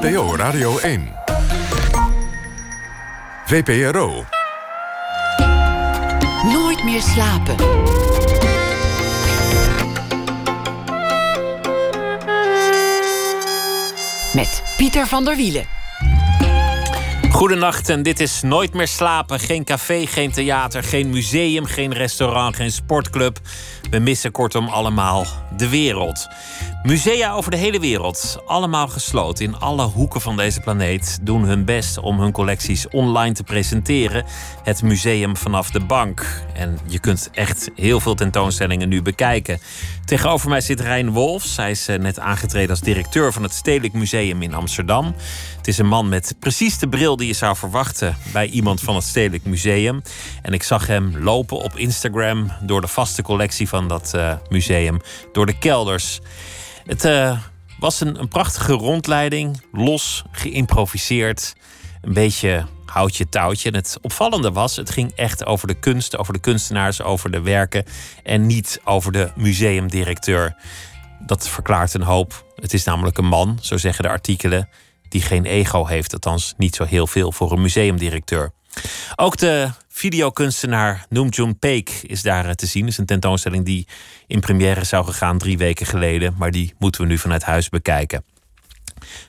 NPO Radio 1. VPRO. Nooit meer slapen. Met Pieter van der Wielen. Goedenacht en dit is Nooit meer slapen. Geen café, geen theater, geen museum, geen restaurant, geen sportclub. We missen kortom allemaal de wereld. Musea over de hele wereld, allemaal gesloten in alle hoeken van deze planeet, doen hun best om hun collecties online te presenteren. Het museum vanaf de bank. En je kunt echt heel veel tentoonstellingen nu bekijken. Tegenover mij zit Rijn Wolfs. Hij is eh, net aangetreden als directeur van het Stedelijk Museum in Amsterdam. Is een man met precies de bril die je zou verwachten bij iemand van het Stedelijk Museum. En ik zag hem lopen op Instagram door de vaste collectie van dat uh, museum, door de kelders. Het uh, was een, een, prachtige rondleiding, los, geïmproviseerd. Een beetje houtje touwtje. En het opvallende was, het ging echt over de kunst, over de kunstenaars, over de werken. En niet over de museumdirecteur. Dat verklaart een hoop. Het is namelijk een man, zo zeggen de artikelen, die geen ego heeft. Althans, niet zo heel veel voor een museumdirecteur. Ook de videokunstenaar Noem Jun Peek is daar eh, te zien. Het is een tentoonstelling die in première zou gegaan drie weken geleden. Maar die moeten we nu vanuit huis bekijken.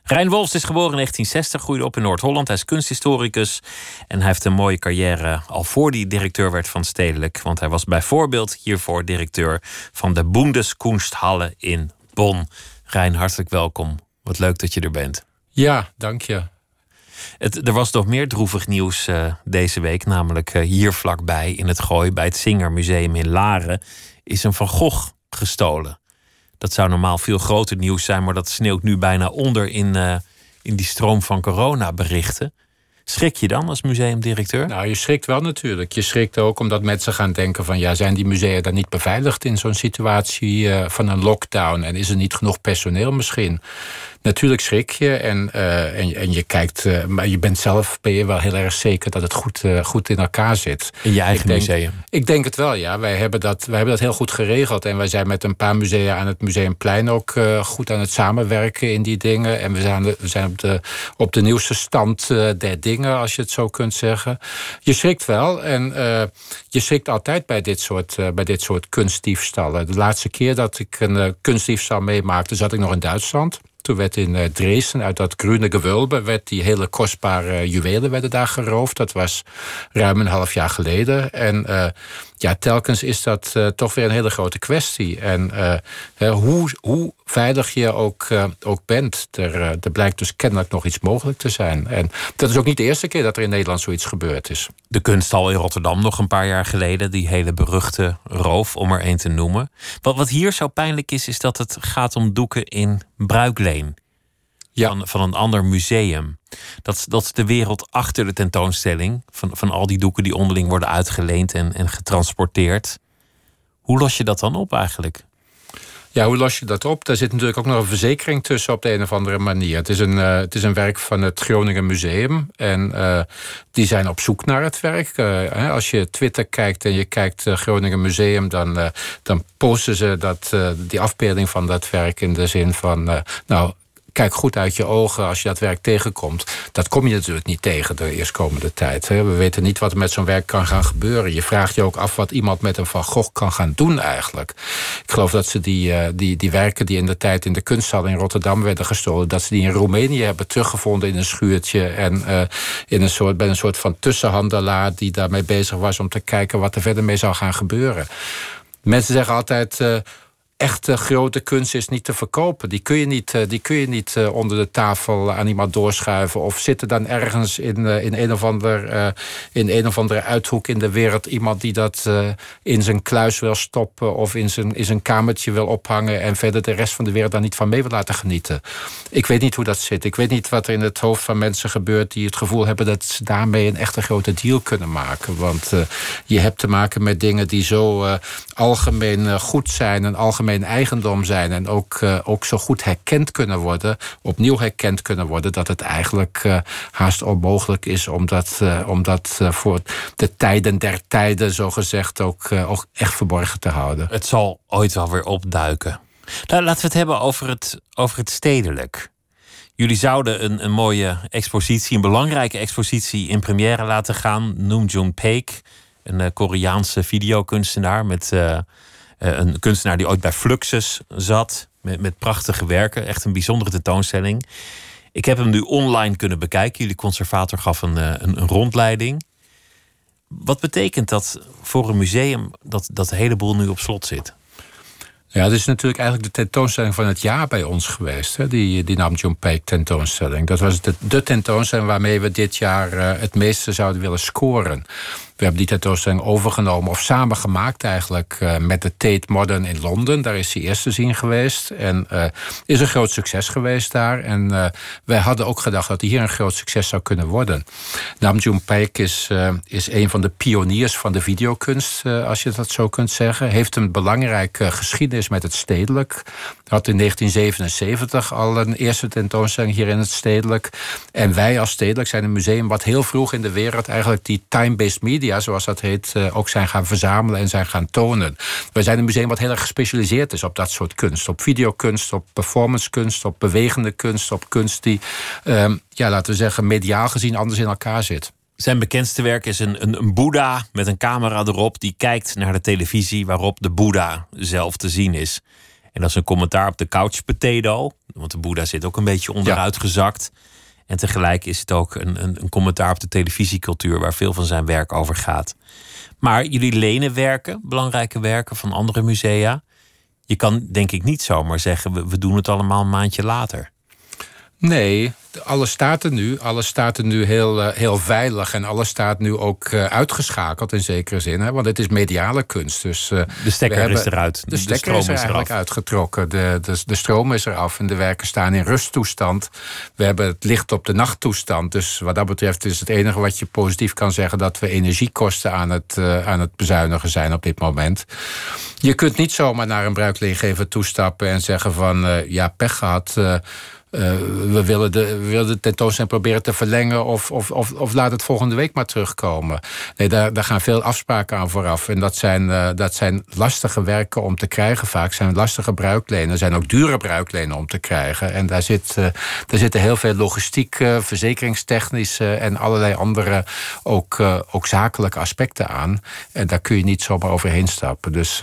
Rijn Wolfs is geboren in 1960, groeide op in Noord-Holland. Hij is kunsthistoricus en hij heeft een mooie carrière al voor hij directeur werd van Stedelijk. Want hij was bijvoorbeeld hiervoor directeur van de Bundeskunsthalle in Bonn. Rijn, hartelijk welkom. Wat leuk dat je er bent. Ja, dank je. Het, er was nog meer droevig nieuws uh, deze week. Namelijk uh, hier vlakbij in het Gooi, bij het Singermuseum in Laren, is een Van Gogh gestolen. Dat zou normaal veel groter nieuws zijn, maar dat sneeuwt nu bijna onder in, uh, in die stroom van coronaberichten. Schrik je dan als museumdirecteur? Nou, je schrikt wel natuurlijk. Je schrikt ook omdat mensen gaan denken van... ja, zijn die musea dan niet beveiligd in zo'n situatie uh, van een lockdown? En is er niet genoeg personeel misschien? Natuurlijk schrik je en, uh, en, en, je kijkt... Uh, maar je bent zelf ben je wel heel erg zeker dat het goed, goed in elkaar zit. In je eigen ik denk, museum? Ik denk het wel, ja. Wij hebben, dat, wij hebben dat heel goed geregeld. En wij zijn met een paar musea aan het Museumplein ook goed aan het samenwerken in die dingen. En we zijn, we zijn op, de, op de nieuwste stand der dingen, als je het zo kunt zeggen. Je schrikt wel en je schrikt altijd bij dit soort, bij dit soort kunstdiefstallen. De laatste keer dat ik een kunstdiefstal meemaakte, zat ik nog in Duitsland. Toen werd in Dresden uit dat groene gewulbe werd die hele kostbare juwelen werden daar geroofd. Dat was ruim een half jaar geleden. En uh, ja, telkens is dat uh, toch weer een hele grote kwestie. En uh, hoe, hoe veilig je ook, ook bent, er, er blijkt dus kennelijk nog iets mogelijk te zijn. En dat is ook niet de eerste keer dat er in Nederland zoiets gebeurd is. De kunsthal in Rotterdam nog een paar jaar geleden, die hele beruchte roof, om er één te noemen. Wat, wat hier zo pijnlijk is, is dat het gaat om doeken in bruikleen. Ja. Van, van een ander museum. Dat, dat is de wereld achter de tentoonstelling. Van, van al die doeken die onderling worden uitgeleend en, en getransporteerd. Hoe los je dat dan op eigenlijk? Ja, hoe los je dat op? Daar zit natuurlijk ook nog een verzekering tussen op de een of andere manier. Het is een, uh, het is een werk van het Groningen Museum. En uh, die zijn op zoek naar het werk. Uh, als je Twitter kijkt en je kijkt Groningen Museum, dan, dan posten ze dat, die afbeelding van dat werk in de zin van. nou, kijk goed uit je ogen als je dat werk tegenkomt. Dat kom je natuurlijk niet tegen de eerstkomende tijd. We weten niet wat er met zo'n werk kan gaan gebeuren. Je vraagt je ook af wat iemand met een Van Gogh kan gaan doen eigenlijk. Ik geloof dat ze die, uh, die, die werken die in de tijd in de kunsthal in Rotterdam werden gestolen... dat ze die in Roemenië hebben teruggevonden in een schuurtje... en uh, in een soort, bij een soort van tussenhandelaar die daarmee bezig was... om te kijken wat er verder mee zou gaan gebeuren. Mensen zeggen altijd... Uh, echte grote kunst is niet te verkopen. Die kun je niet, die kun je niet uh, onder de tafel aan iemand doorschuiven. Of zitten dan ergens in, uh, in, een, of ander, in een of andere uithoek in de wereld iemand die dat in zijn kluis wil stoppen. Of in zijn, in zijn kamertje wil ophangen. En verder de rest van de wereld daar niet van mee wil laten genieten. Ik weet niet hoe dat zit. Ik weet niet wat er in het hoofd van mensen gebeurt die het gevoel hebben dat ze daarmee een echte grote deal kunnen maken. Want je hebt te maken met dingen die zo algemeen goed zijn en algemeen eigendom zijn en ook, uh, ook zo goed herkend kunnen worden, opnieuw herkend kunnen worden, dat het eigenlijk uh, haast onmogelijk is om dat, om dat voor de tijden der tijden, zo gezegd, ook, ook echt verborgen te houden. Het zal ooit wel weer opduiken. Nou, laten we het hebben over het, over het stedelijk. Jullie zouden een, een mooie expositie, een belangrijke expositie in première laten gaan. Noem Jung Paik, een uh, Koreaanse videokunstenaar. Met, uh, een kunstenaar die ooit bij Fluxus zat. Met, met prachtige werken. Echt een bijzondere tentoonstelling. Ik heb hem nu online kunnen bekijken. Jullie conservator gaf een, een, rondleiding. Wat betekent dat voor een museum dat, dat hele boel nu op slot zit? Ja, het is natuurlijk eigenlijk de tentoonstelling van het jaar bij ons geweest. Hè? Die, die Namjoon Paik tentoonstelling. Dat was de, de tentoonstelling waarmee we dit jaar het meeste zouden willen scoren. We hebben die tentoonstelling overgenomen of samengemaakt eigenlijk uh, met de Tate Modern in Londen. Daar is hij eerst te zien geweest en uh, is een groot succes geweest daar. En uh, wij hadden ook gedacht dat hij hier een groot succes zou kunnen worden. Namjoon Paik is, is een van de pioniers van de videokunst, als je dat zo kunt zeggen. Heeft een belangrijke geschiedenis met het stedelijk. Had in 1977 al een eerste tentoonstelling hier in het stedelijk. En wij als stedelijk zijn een museum wat heel vroeg in de wereld eigenlijk die time-based media, zoals dat heet, ook zijn gaan verzamelen en zijn gaan tonen. Wij zijn een museum wat heel erg gespecialiseerd is op dat soort kunst. Op videokunst, op performancekunst, op bewegende kunst, op kunst die, uh, ja, laten we zeggen, mediaal gezien anders in elkaar zit. Zijn bekendste werk is een, een, een Boeddha met een camera erop die kijkt naar de televisie waarop de Boeddha zelf te zien is. En dat is een commentaar op de couch potato. Want de Boeddha zit ook een beetje onderuit gezakt. En tegelijk is het ook een, een, een, commentaar op de televisiecultuur waar veel van zijn werk over gaat. Maar jullie lenen werken, belangrijke werken van andere musea. Je kan denk ik niet zomaar zeggen, we, we doen het allemaal een maandje later. Nee, alles staat er nu. Alles staat er nu heel, uh, heel veilig. En alles staat nu ook uh, uitgeschakeld in zekere zin. Hè? Want het is mediale kunst. Dus, uh, de stekker hebben, is eruit. De, de stekker stroom is, er eigenlijk eraf. uitgetrokken. De, de, de stroom is eraf. En de werken staan in rusttoestand. We hebben het licht op de nachttoestand. Dus wat dat betreft is het enige wat je positief kan zeggen... dat we energiekosten aan het, aan het bezuinigen zijn op dit moment. Je kunt niet zomaar naar een bruikleergever toestappen... en zeggen van, ja, pech gehad... Uh, we, willen de, we willen de tentoonstelling proberen te verlengen of, of, of, of, laat het volgende week maar terugkomen. Nee, daar, daar gaan veel afspraken aan vooraf. En dat zijn, uh, dat zijn lastige werken om te krijgen vaak. zijn lastige bruiklenen. Zijn ook dure bruiklenen om te krijgen. En daar, zit, uh, daar zitten heel veel logistiek, verzekeringstechnische en allerlei andere ook, ook zakelijke aspecten aan. En daar kun je niet zomaar overheen stappen. Dus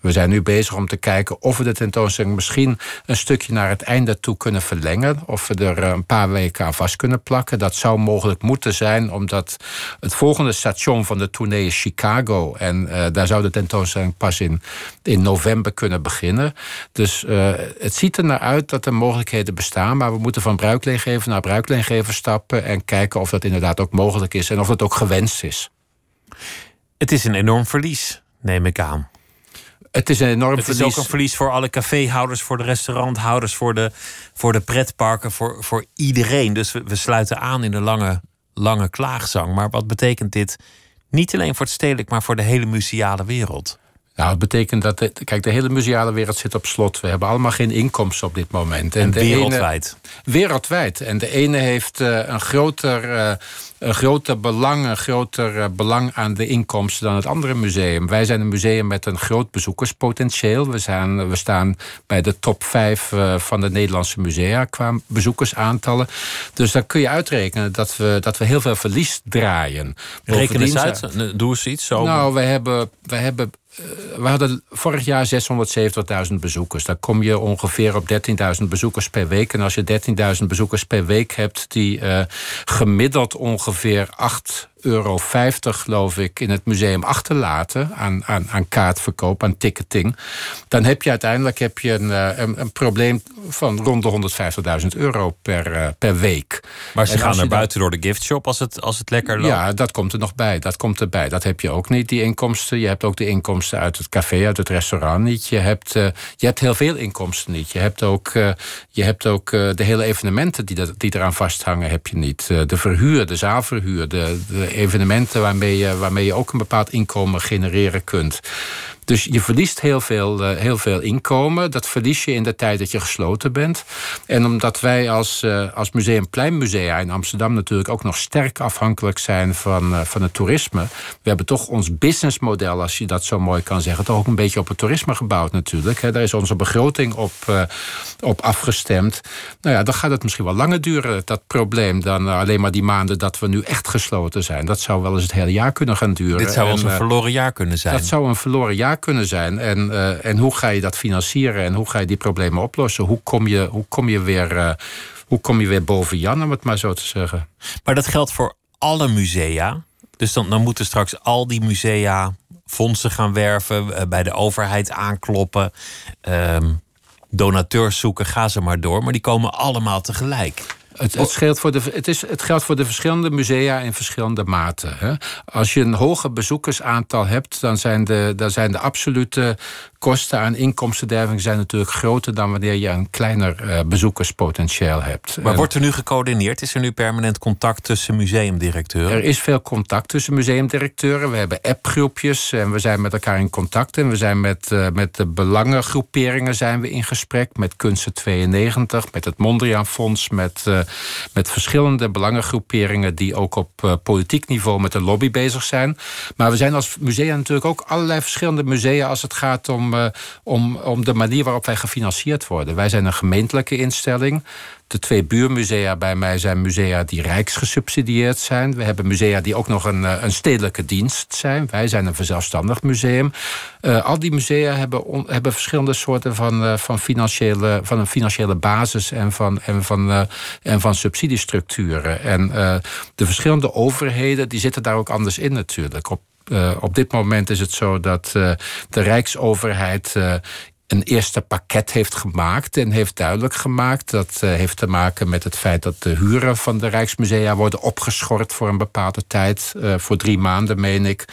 we zijn nu bezig om te kijken of we de tentoonstelling misschien een stukje naar het einde toe kunnen verlengen of we er een paar weken aan vast kunnen plakken. Dat zou mogelijk moeten zijn, omdat het volgende station van de tournee is Chicago. En uh, daar zou de tentoonstelling pas in, in november kunnen beginnen. Dus uh, het ziet er naar uit dat er mogelijkheden bestaan. Maar we moeten van bruikleengever naar bruikleengever stappen. En kijken of dat inderdaad ook mogelijk is en of het ook gewenst is. Het is een enorm verlies, neem ik aan. Het is een enorm het verlies. Het is ook een verlies voor alle caféhouders, voor de restauranthouders, voor de, voor de pretparken, voor, voor iedereen. Dus we, we sluiten aan in de lange, lange klaagzang. Maar wat betekent dit niet alleen voor het stedelijk, maar voor de hele museale wereld? Nou, het betekent dat. De, kijk, de hele museale wereld zit op slot. We hebben allemaal geen inkomsten op dit moment. En, en wereldwijd. Ene, wereldwijd. En de ene heeft uh, een groter. Uh, een groter belang, een groter uh, belang aan de inkomsten dan het andere museum. Wij zijn een museum met een groot bezoekerspotentieel. We, zijn, we staan bij de top 5 uh, van de Nederlandse musea qua bezoekersaantallen. Dus dan kun je uitrekenen dat we, dat we heel veel verlies draaien. Reken eens uit, doe eens iets zo. Nou, we hebben, we hebben we hadden vorig jaar 670.000 bezoekers. Daar kom je ongeveer op 13.000 bezoekers per week. En als je 13.000 bezoekers per week hebt, die uh, gemiddeld ongeveer 8 euro 50, geloof ik, in het museum achterlaten aan, aan, aan kaartverkoop, aan ticketing, dan heb je uiteindelijk heb je een, een, een probleem van rond de 150.000 euro per, uh, per week. Maar ze en gaan naar buiten door de giftshop als het, als het lekker loopt? Ja, dat komt er nog bij. Dat komt erbij. Dat heb je ook niet, die inkomsten. Je hebt ook de inkomsten uit het café, uit het restaurant niet. Je hebt, uh, je hebt heel veel inkomsten niet. Je hebt ook, uh, je hebt ook de hele evenementen die, dat, die eraan vasthangen, heb je niet. de verhuur, de zaalverhuur, de, de evenementen waarmee je, waarmee je ook een bepaald inkomen genereren kunt. Dus je verliest heel veel, uh, heel veel inkomen. Dat verlies je in de tijd dat je gesloten bent. En omdat wij als, uh, als Musea in Amsterdam natuurlijk ook nog sterk afhankelijk zijn van, uh, van het toerisme. We hebben toch ons businessmodel, als je dat zo mooi kan zeggen, toch ook een beetje op het toerisme gebouwd natuurlijk. Daar is onze begroting op, op afgestemd. Nou ja, dan gaat het misschien wel langer duren, dat probleem, dan alleen maar die maanden dat we nu echt gesloten zijn. Dat zou wel eens het hele jaar kunnen gaan duren. Dit zou een verloren jaar kunnen zijn. Dat zou een verloren jaar kunnen zijn. En, uh, en hoe ga je dat financieren en hoe ga je die problemen oplossen? Hoe kom je, hoe kom je, weer, uh, hoe kom je weer boven Jan, om het maar zo te zeggen? Maar dat geldt voor alle musea. Dus dan, moeten straks al die musea fondsen gaan werven, uh, bij de overheid aankloppen, donateurs zoeken, ga ze maar door. Maar die komen allemaal tegelijk. Het, het, geldt voor de, het, is, het geldt voor de verschillende musea in verschillende maten. Als je een hoger bezoekersaantal hebt, dan zijn de, dan zijn de absolute kosten aan inkomstenderving zijn natuurlijk groter dan wanneer je een kleiner uh, bezoekerspotentieel hebt. Maar wordt er nu gecoördineerd? Is er nu permanent contact tussen museumdirecteuren? Er is veel contact tussen museumdirecteuren. We hebben appgroepjes en we zijn met elkaar in contact. En we zijn met, uh, met de belangengroeperingen zijn we in gesprek. Met Kunsten 92, met het Mondriaan Fonds, met, uh, met verschillende belangengroeperingen die ook op politiek niveau met de lobby bezig zijn. Maar we zijn als musea natuurlijk ook allerlei verschillende musea als het gaat om om, om de manier waarop wij gefinancierd worden. Wij zijn een gemeentelijke instelling. De twee buurmusea bij mij zijn musea die rijksgesubsidieerd zijn. We hebben musea die ook nog een, een stedelijke dienst zijn. Wij zijn een verzelfstandig museum. Uh, al die musea hebben, hebben verschillende soorten van, van, financiële, van een financiële basis en van, en van, en van subsidiestructuren. En de verschillende overheden die zitten daar ook anders in natuurlijk. Op dit moment is het zo dat uh, de Rijksoverheid uh, een eerste pakket heeft gemaakt en heeft duidelijk gemaakt. Dat uh, heeft te maken met het feit dat de huren van de Rijksmusea worden opgeschort voor een bepaalde tijd. Uh, voor drie maanden, meen ik.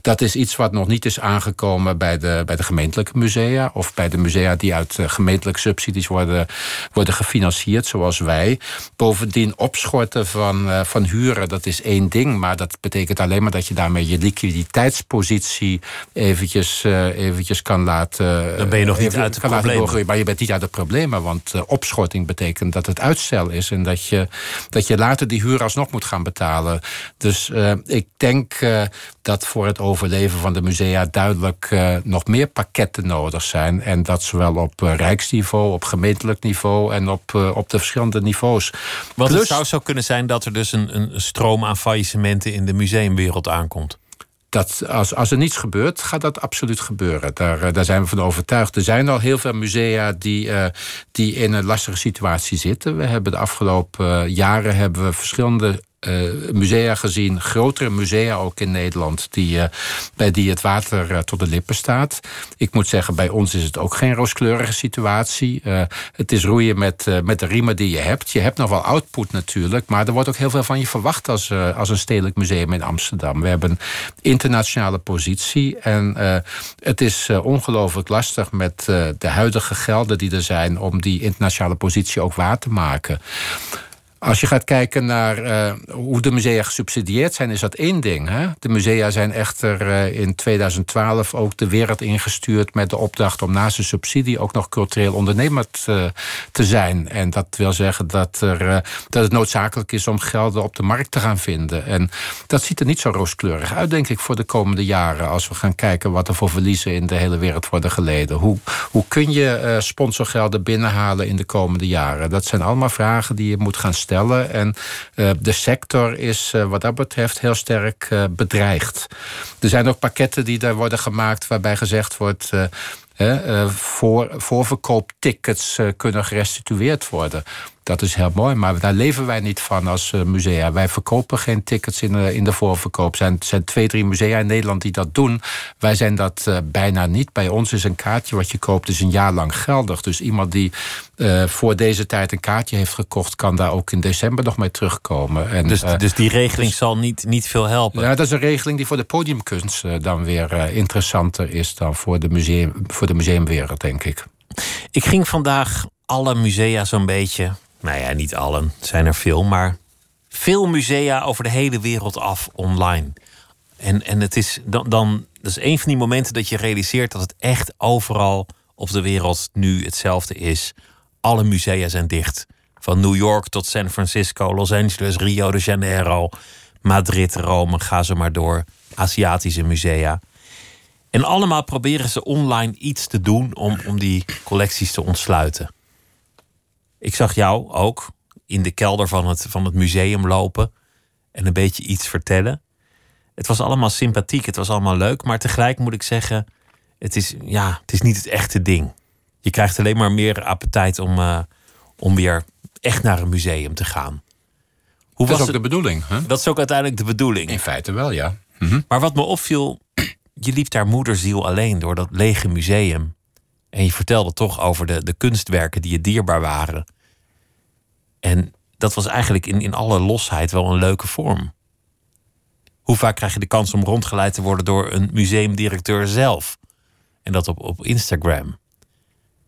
Dat is iets wat nog niet is aangekomen bij de, bij de gemeentelijke musea. Of bij de musea die uit uh, gemeentelijke subsidies worden, worden gefinancierd, zoals wij. Bovendien opschorten van, van huren, dat is één ding. Maar dat betekent alleen maar dat je daarmee je liquiditeitspositie eventjes, eventjes kan laten. Niet uit de problemen. Maar je bent niet uit de problemen. Want uh, opschorting betekent dat het uitstel is. En dat je, dat je later die huur alsnog moet gaan betalen. Dus uh, ik denk uh, dat voor het overleven van de musea duidelijk nog meer pakketten nodig zijn. En dat zowel op rijksniveau, op gemeentelijk niveau en op, op de verschillende niveaus. Want Plus, het zou zo kunnen zijn dat er dus een, een stroom aan faillissementen in de museumwereld aankomt dat als, als er niets gebeurt, gaat dat absoluut gebeuren. Daar, daar zijn we van overtuigd. Er zijn al heel veel musea die, uh, die in een lastige situatie zitten. We hebben de afgelopen jaren hebben we verschillende uh, musea gezien, grotere musea ook in Nederland, die, uh, bij die het water uh, tot de lippen staat. Ik moet zeggen, bij ons is het ook geen rooskleurige situatie. het is roeien met, met de riemen die je hebt. Je hebt nog wel output natuurlijk, maar er wordt ook heel veel van je verwacht als, als een stedelijk museum in Amsterdam. We hebben een internationale positie en het is ongelooflijk lastig met de huidige gelden die er zijn om die internationale positie ook waar te maken. Als je gaat kijken naar uh, hoe de musea gesubsidieerd zijn, is dat één ding. Hè? De musea zijn echter uh, in 2012 ook de wereld ingestuurd met de opdracht om naast de subsidie ook nog cultureel ondernemer te, te zijn. En dat wil zeggen dat, er, dat het noodzakelijk is om gelden op de markt te gaan vinden. En dat ziet er niet zo rooskleurig uit, denk ik, voor de komende jaren. Als we gaan kijken wat er voor verliezen in de hele wereld worden geleden. Hoe, hoe kun je sponsorgelden binnenhalen in de komende jaren? Dat zijn allemaal vragen die je moet gaan stellen En uh, de sector is uh, wat dat betreft heel sterk uh, bedreigd. Er zijn ook pakketten die daar worden gemaakt waarbij gezegd wordt. voor, voorverkooptickets kunnen gerestitueerd worden. Dat is heel mooi, maar daar leven wij niet van als uh, musea. Wij verkopen geen tickets in de, in de voorverkoop. Er zijn, zijn twee, drie musea in Nederland die dat doen. Wij zijn dat uh, bijna niet. Bij ons is een kaartje wat je koopt is een jaar lang geldig. Dus iemand die uh, voor deze tijd een kaartje heeft gekocht... kan daar ook in december nog mee terugkomen. En, dus, dus die regeling dus, zal niet, niet veel helpen? Ja, dat is een regeling die voor de podiumkunst dan weer interessanter is... dan voor de, museum, voor de museumwereld, denk ik. Ik ging vandaag alle musea zo'n beetje nou ja, niet allen, zijn er veel, maar veel musea over de hele wereld af online. En, en het is, dan, dan dat is een van die momenten dat je realiseert dat het echt overal op de wereld nu hetzelfde is. Alle musea zijn dicht. Van New York tot San Francisco, Los Angeles, Rio de Janeiro, Madrid, Rome, ga zo maar door. Aziatische musea. En allemaal proberen ze online iets te doen om, om die collecties te ontsluiten. Ik zag jou ook in de kelder van het, van het museum lopen en een beetje iets vertellen. Het was allemaal sympathiek, het was allemaal leuk, maar tegelijk moet ik zeggen, het is, ja, het is niet het echte ding. Je krijgt alleen maar meer appetijt om, uh, om weer echt naar een museum te gaan. Hoe dat was is ook de bedoeling. Hè? Dat is ook uiteindelijk de bedoeling. In feite wel, ja. Mhm. Maar wat me opviel, je liep daar moederziel alleen door dat lege museum. En je vertelde toch over de, de kunstwerken die je dierbaar waren. En dat was eigenlijk in, in alle losheid wel een leuke vorm. Hoe vaak krijg je de kans om rondgeleid te worden door een museumdirecteur zelf? En dat op, op Instagram.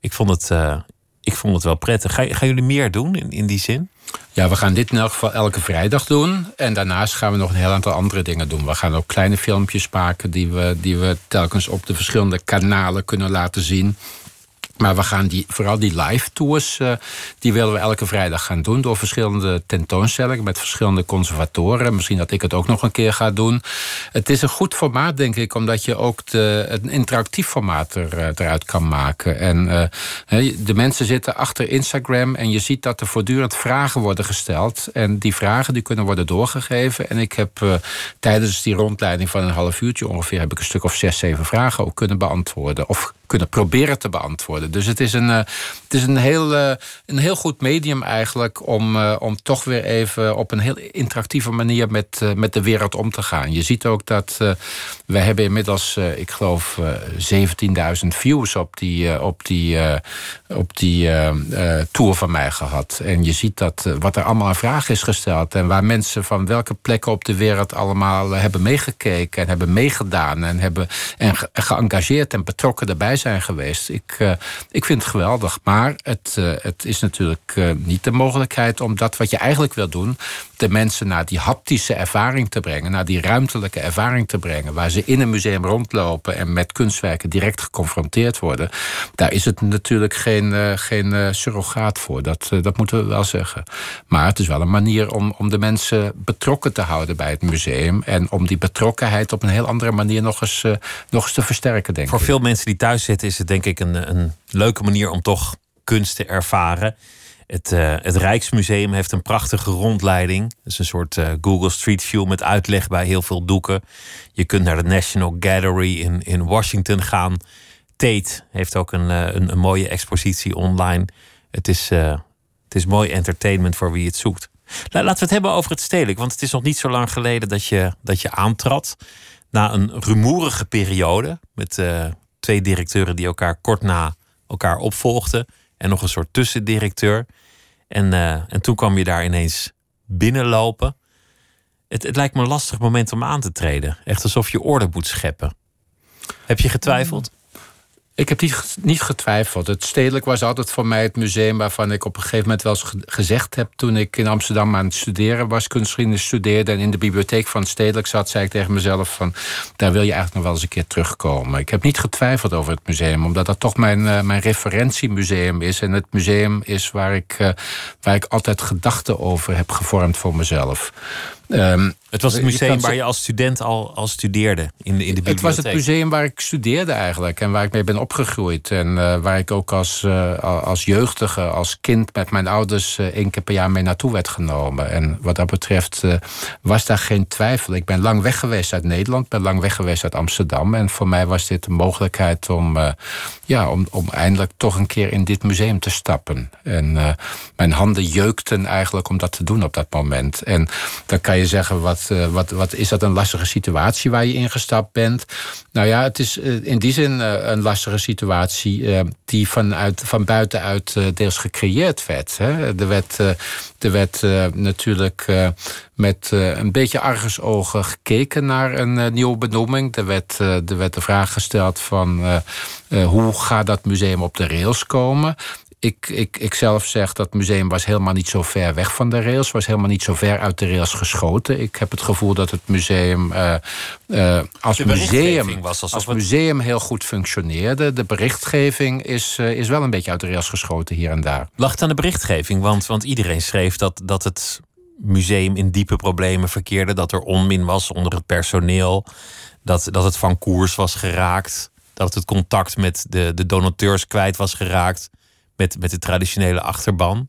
Ik vond het, uh, ik vond het wel prettig. Ga, gaan jullie meer doen in, in die zin? Ja, we gaan dit in elk geval elke vrijdag doen. En daarnaast gaan we nog een heel aantal andere dingen doen. We gaan ook kleine filmpjes maken die we, die we telkens op de verschillende kanalen kunnen laten zien. Maar we gaan die, vooral die live tours, uh, die willen we elke vrijdag gaan doen. Door verschillende tentoonstellingen met verschillende conservatoren. Misschien dat ik het ook nog een keer ga doen. Het is een goed formaat, denk ik, omdat je ook de, een interactief formaat er, uh, eruit kan maken. En uh, de mensen zitten achter Instagram en je ziet dat er voortdurend vragen worden gesteld. En die vragen die kunnen worden doorgegeven. En ik heb tijdens die rondleiding van een half uurtje ongeveer... heb ik een stuk of zes, zeven vragen ook kunnen beantwoorden. Of kunnen proberen te beantwoorden. Dus het is een, uh, het is een, heel, uh, een heel goed medium eigenlijk om, uh, om toch weer even op een heel interactieve manier met, met de wereld om te gaan. Je ziet ook dat we hebben inmiddels, ik geloof, 17.000 views op die, op die, op die tour van mij gehad. En je ziet dat wat er allemaal aan vragen is gesteld en waar mensen van welke plekken op de wereld allemaal hebben meegekeken en hebben meegedaan en hebben en geëngageerd en betrokken erbij zijn geweest. Ik, uh, ik vind het geweldig. Maar het, uh, het is natuurlijk uh, niet de mogelijkheid om dat wat je eigenlijk wil doen, de mensen naar die haptische ervaring te brengen, naar die ruimtelijke ervaring te brengen, waar ze in een museum rondlopen en met kunstwerken direct geconfronteerd worden. Daar is het natuurlijk geen, geen surrogaat voor. Dat, dat moeten we wel zeggen. Maar het is wel een manier om, om de mensen betrokken te houden bij het museum en om die betrokkenheid op een heel andere manier nog eens, nog eens te versterken, denk Voor ik. veel mensen die thuis zitten is het denk ik een, een leuke manier om toch kunst te ervaren. Het, uh, het Rijksmuseum heeft een prachtige rondleiding. Dat is een soort uh, Google Street View met uitleg bij heel veel doeken. Je kunt naar de National Gallery in, in Washington gaan. Tate heeft ook een, een, een, mooie expositie online. Het is, het is mooi entertainment voor wie het zoekt. Laten we het hebben over het stedelijk. Want het is nog niet zo lang geleden dat je, dat je aantrad. Na een rumoerige periode met twee directeuren die elkaar kort na elkaar opvolgden. En nog een soort tussendirecteur. En, uh, en toen kwam je daar ineens binnenlopen. Het, het lijkt me een lastig moment om aan te treden. Echt alsof je orde moet scheppen. Heb je getwijfeld? Ik heb niet, getwijfeld. Het stedelijk was altijd voor mij het museum waarvan ik op een gegeven moment wel eens gezegd heb. toen ik in Amsterdam aan het studeren was, kunstgeschiedenis studeerde. en in de bibliotheek van het stedelijk zat, zei ik tegen mezelf: van daar wil je eigenlijk nog wel eens een keer terugkomen. Ik heb niet getwijfeld over het museum, omdat dat toch mijn, uh, mijn referentiemuseum is. En het museum is waar ik, uh, waar ik altijd gedachten over heb gevormd voor mezelf. Um, het was het museum waar je als student al, al studeerde in de, in de bibliotheek? Het was het museum waar ik studeerde eigenlijk en waar ik mee ben opgegroeid. En uh, waar ik ook als, uh, als jeugdige, als kind met mijn ouders uh, één keer per jaar mee naartoe werd genomen. En wat dat betreft was daar geen twijfel. Ik ben lang weg geweest uit Nederland, ben lang weg geweest uit Amsterdam. En voor mij was dit een mogelijkheid om, ja, om, om eindelijk toch een keer in dit museum te stappen. En mijn handen jeukten eigenlijk om dat te doen op dat moment. En dan kan je zeggen, wat, uh, wat, wat is dat een lastige situatie waar je ingestapt bent? Nou ja, het is uh, in die zin uh, een lastige situatie die vanuit, van buitenuit deels gecreëerd werd. Hè? Er werd, er natuurlijk met een beetje argusogen gekeken naar een nieuwe benoeming. Er werd, er werd de vraag gesteld van hoe gaat dat museum op de rails komen? Ik, ik, ik zelf zeg dat het museum was helemaal niet zo ver weg van de rails, was helemaal niet zo ver uit de rails geschoten. Ik heb het gevoel dat het museum uh, uh, als, museum, was als museum heel goed functioneerde. De berichtgeving is, uh, is wel een beetje uit de rails geschoten hier en daar. Lag het aan de berichtgeving? Want, want iedereen schreef dat, dat het museum in diepe problemen verkeerde, dat er onmin was onder het personeel, dat, dat het van koers was geraakt, dat het contact met de, de donateurs kwijt was geraakt met, met de traditionele achterban.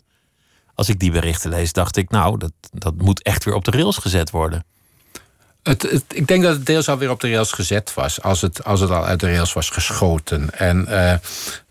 Als ik die berichten lees, dacht ik, nou, dat, dat moet echt weer op de rails gezet worden. Het, het, ik denk dat het deels alweer op de rails gezet was, als het, als het al uit de rails was geschoten. En uh,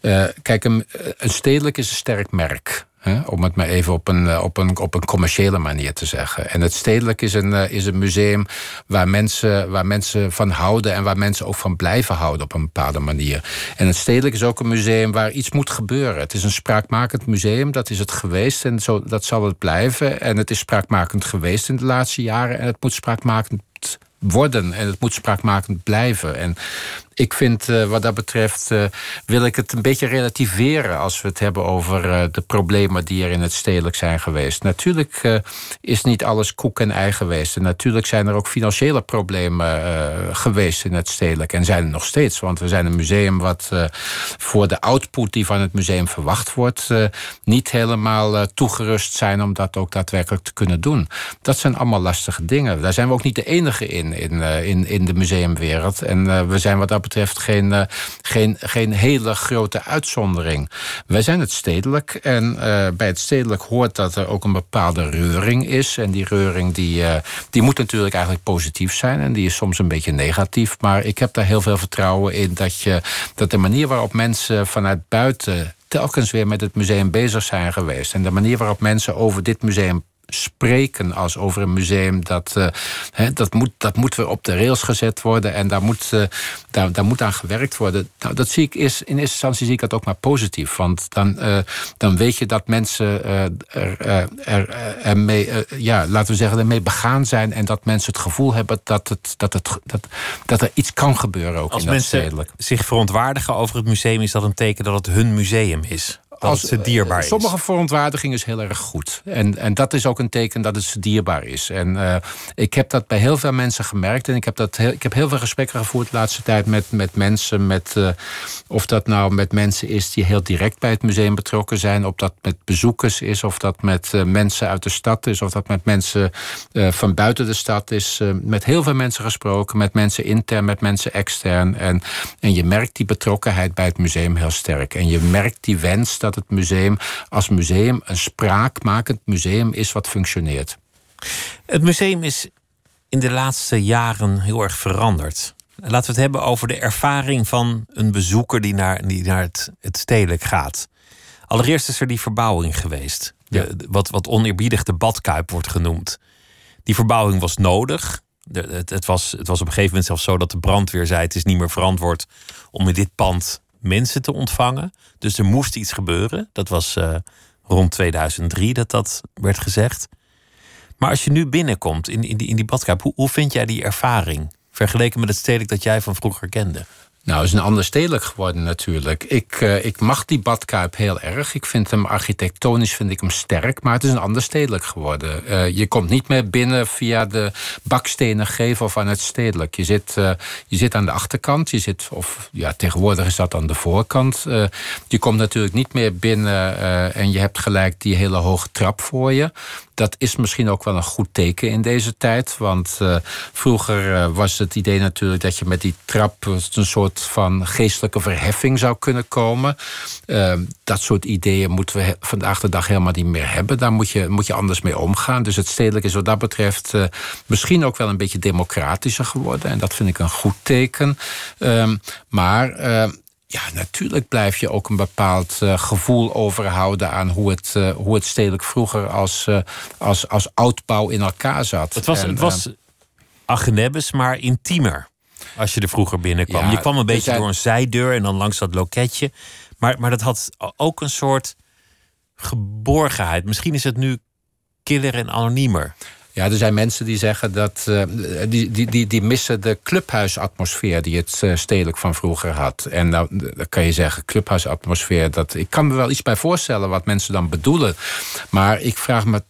uh, kijk, een, een stedelijk is een sterk merk. Hè, om het maar even op een, op, een, op een commerciële manier te zeggen. En het Stedelijk is een, is een museum waar mensen, waar mensen van houden en waar mensen ook van blijven houden op een bepaalde manier. En het Stedelijk is ook een museum waar iets moet gebeuren. Het is een spraakmakend museum, dat is het geweest en zo, dat zal het blijven. En het is spraakmakend geweest in de laatste jaren en het moet spraakmakend worden en het moet spraakmakend blijven. En ik vind uh, wat dat betreft uh, wil ik het een beetje relativeren als we het hebben over uh, de problemen die er in het stedelijk zijn geweest. Natuurlijk is niet alles koek en ei geweest. En natuurlijk zijn er ook financiële problemen geweest in het stedelijk. En zijn er nog steeds. Want we zijn een museum wat voor de output die van het museum verwacht wordt, niet helemaal toegerust zijn om dat ook daadwerkelijk te kunnen doen. Dat zijn allemaal lastige dingen. Daar zijn we ook niet de enige in, in, in, in de museumwereld. En we zijn wat dat betreft geen, uh, geen, geen hele grote uitzondering. Wij zijn het stedelijk en uh, bij het stedelijk hoort dat er ook een bepaalde reuring is. En die reuring die, uh, die moet natuurlijk eigenlijk positief zijn en die is soms een beetje negatief. Maar ik heb daar heel veel vertrouwen in dat, je, dat de manier waarop mensen vanuit buiten telkens weer met het museum bezig zijn geweest. En de manier waarop mensen over dit museum spreken als over een museum. Dat, uh, dat, moet, dat moet weer op de rails gezet worden en daar moet, uh, daar, daar moet aan gewerkt worden. Nou, dat zie ik is, in eerste instantie zie ik dat ook maar positief. Want dan, uh, dan weet je dat mensen er, er, ermee, ja, laten we zeggen, ermee begaan zijn. En dat mensen het gevoel hebben dat, het, dat, het, dat, dat er iets kan gebeuren ook Als in dat mensen stedelijk. zich verontwaardigen over het museum, is dat een teken dat het hun museum is als, het dierbaar is. Sommige verontwaardiging is heel erg goed. En, en dat is ook een teken dat het dierbaar is. En uh, ik heb dat bij heel veel mensen gemerkt. En ik heb, dat heel, ik heb heel veel gesprekken gevoerd de laatste tijd met, met mensen. Met, uh, of dat nou met mensen is die heel direct bij het museum betrokken zijn. Of dat met bezoekers is. Of dat met uh, mensen uit de stad is. Of dat met mensen van buiten de stad is. met heel veel mensen gesproken. Met mensen intern, met mensen extern. En, en je merkt die betrokkenheid bij het museum heel sterk. En je merkt die wens dat dat het museum als museum een spraakmakend museum is wat functioneert. Het museum is in de laatste jaren heel erg veranderd. Laten we het hebben over de ervaring van een bezoeker die naar, die naar het, het stedelijk gaat. Allereerst is er die verbouwing geweest. De, wat, wat oneerbiedig de badkuip wordt genoemd. Die verbouwing was nodig. De, het, het, was, het was op een gegeven moment zelfs zo dat de brandweer zei: het is niet meer verantwoord om in dit pand mensen te ontvangen. Dus er moest iets gebeuren. Dat was uh, rond 2003 dat dat werd gezegd. Maar als je nu binnenkomt in, in, die, in die hoe, hoe vind jij die ervaring? Vergeleken met het stedelijk dat jij van vroeger kende? Nou, is een ander stedelijk geworden natuurlijk. Ik, uh, ik mag die badkuip heel erg. Ik vind hem architectonisch vind ik hem sterk, maar het is een ander stedelijk geworden. Uh, je komt niet meer binnen via de bakstenen gevel van het stedelijk. Je zit, uh, je zit aan de achterkant, je zit, of ja, tegenwoordig is dat aan de voorkant. je komt natuurlijk niet meer binnen en je hebt gelijk die hele hoge trap voor je dat is misschien ook wel een goed teken in deze tijd. Want uh, vroeger uh, was het idee natuurlijk dat je met die trap een soort van geestelijke verheffing zou kunnen komen. Uh, dat soort ideeën moeten we vandaag de dag helemaal niet meer hebben. Daar moet je, moet je anders mee omgaan. Dus het stedelijk is wat dat betreft misschien ook wel een beetje democratischer geworden. En dat vind ik een goed teken. Ehm, maar ja, natuurlijk blijf je ook een bepaald uh, gevoel overhouden aan hoe het, uh, hoe het stedelijk vroeger als, uh, als, als oudbouw in elkaar zat. Het was, en, het was Agenebbes, maar intiemer. Als je er vroeger binnenkwam. Ja, je kwam een beetje zijn... door een zijdeur en dan langs dat loketje. Maar, maar dat had ook een soort geborgenheid. Misschien is het nu killer en anoniemer. Ja, er zijn mensen die zeggen dat. Uh, die, die, die, die missen de clubhuisatmosfeer die het uh, stedelijk van vroeger had. En nou, dan kan je zeggen, clubhuisatmosfeer. Dat, ik kan me wel iets bij voorstellen wat mensen dan bedoelen. Maar ik vraag me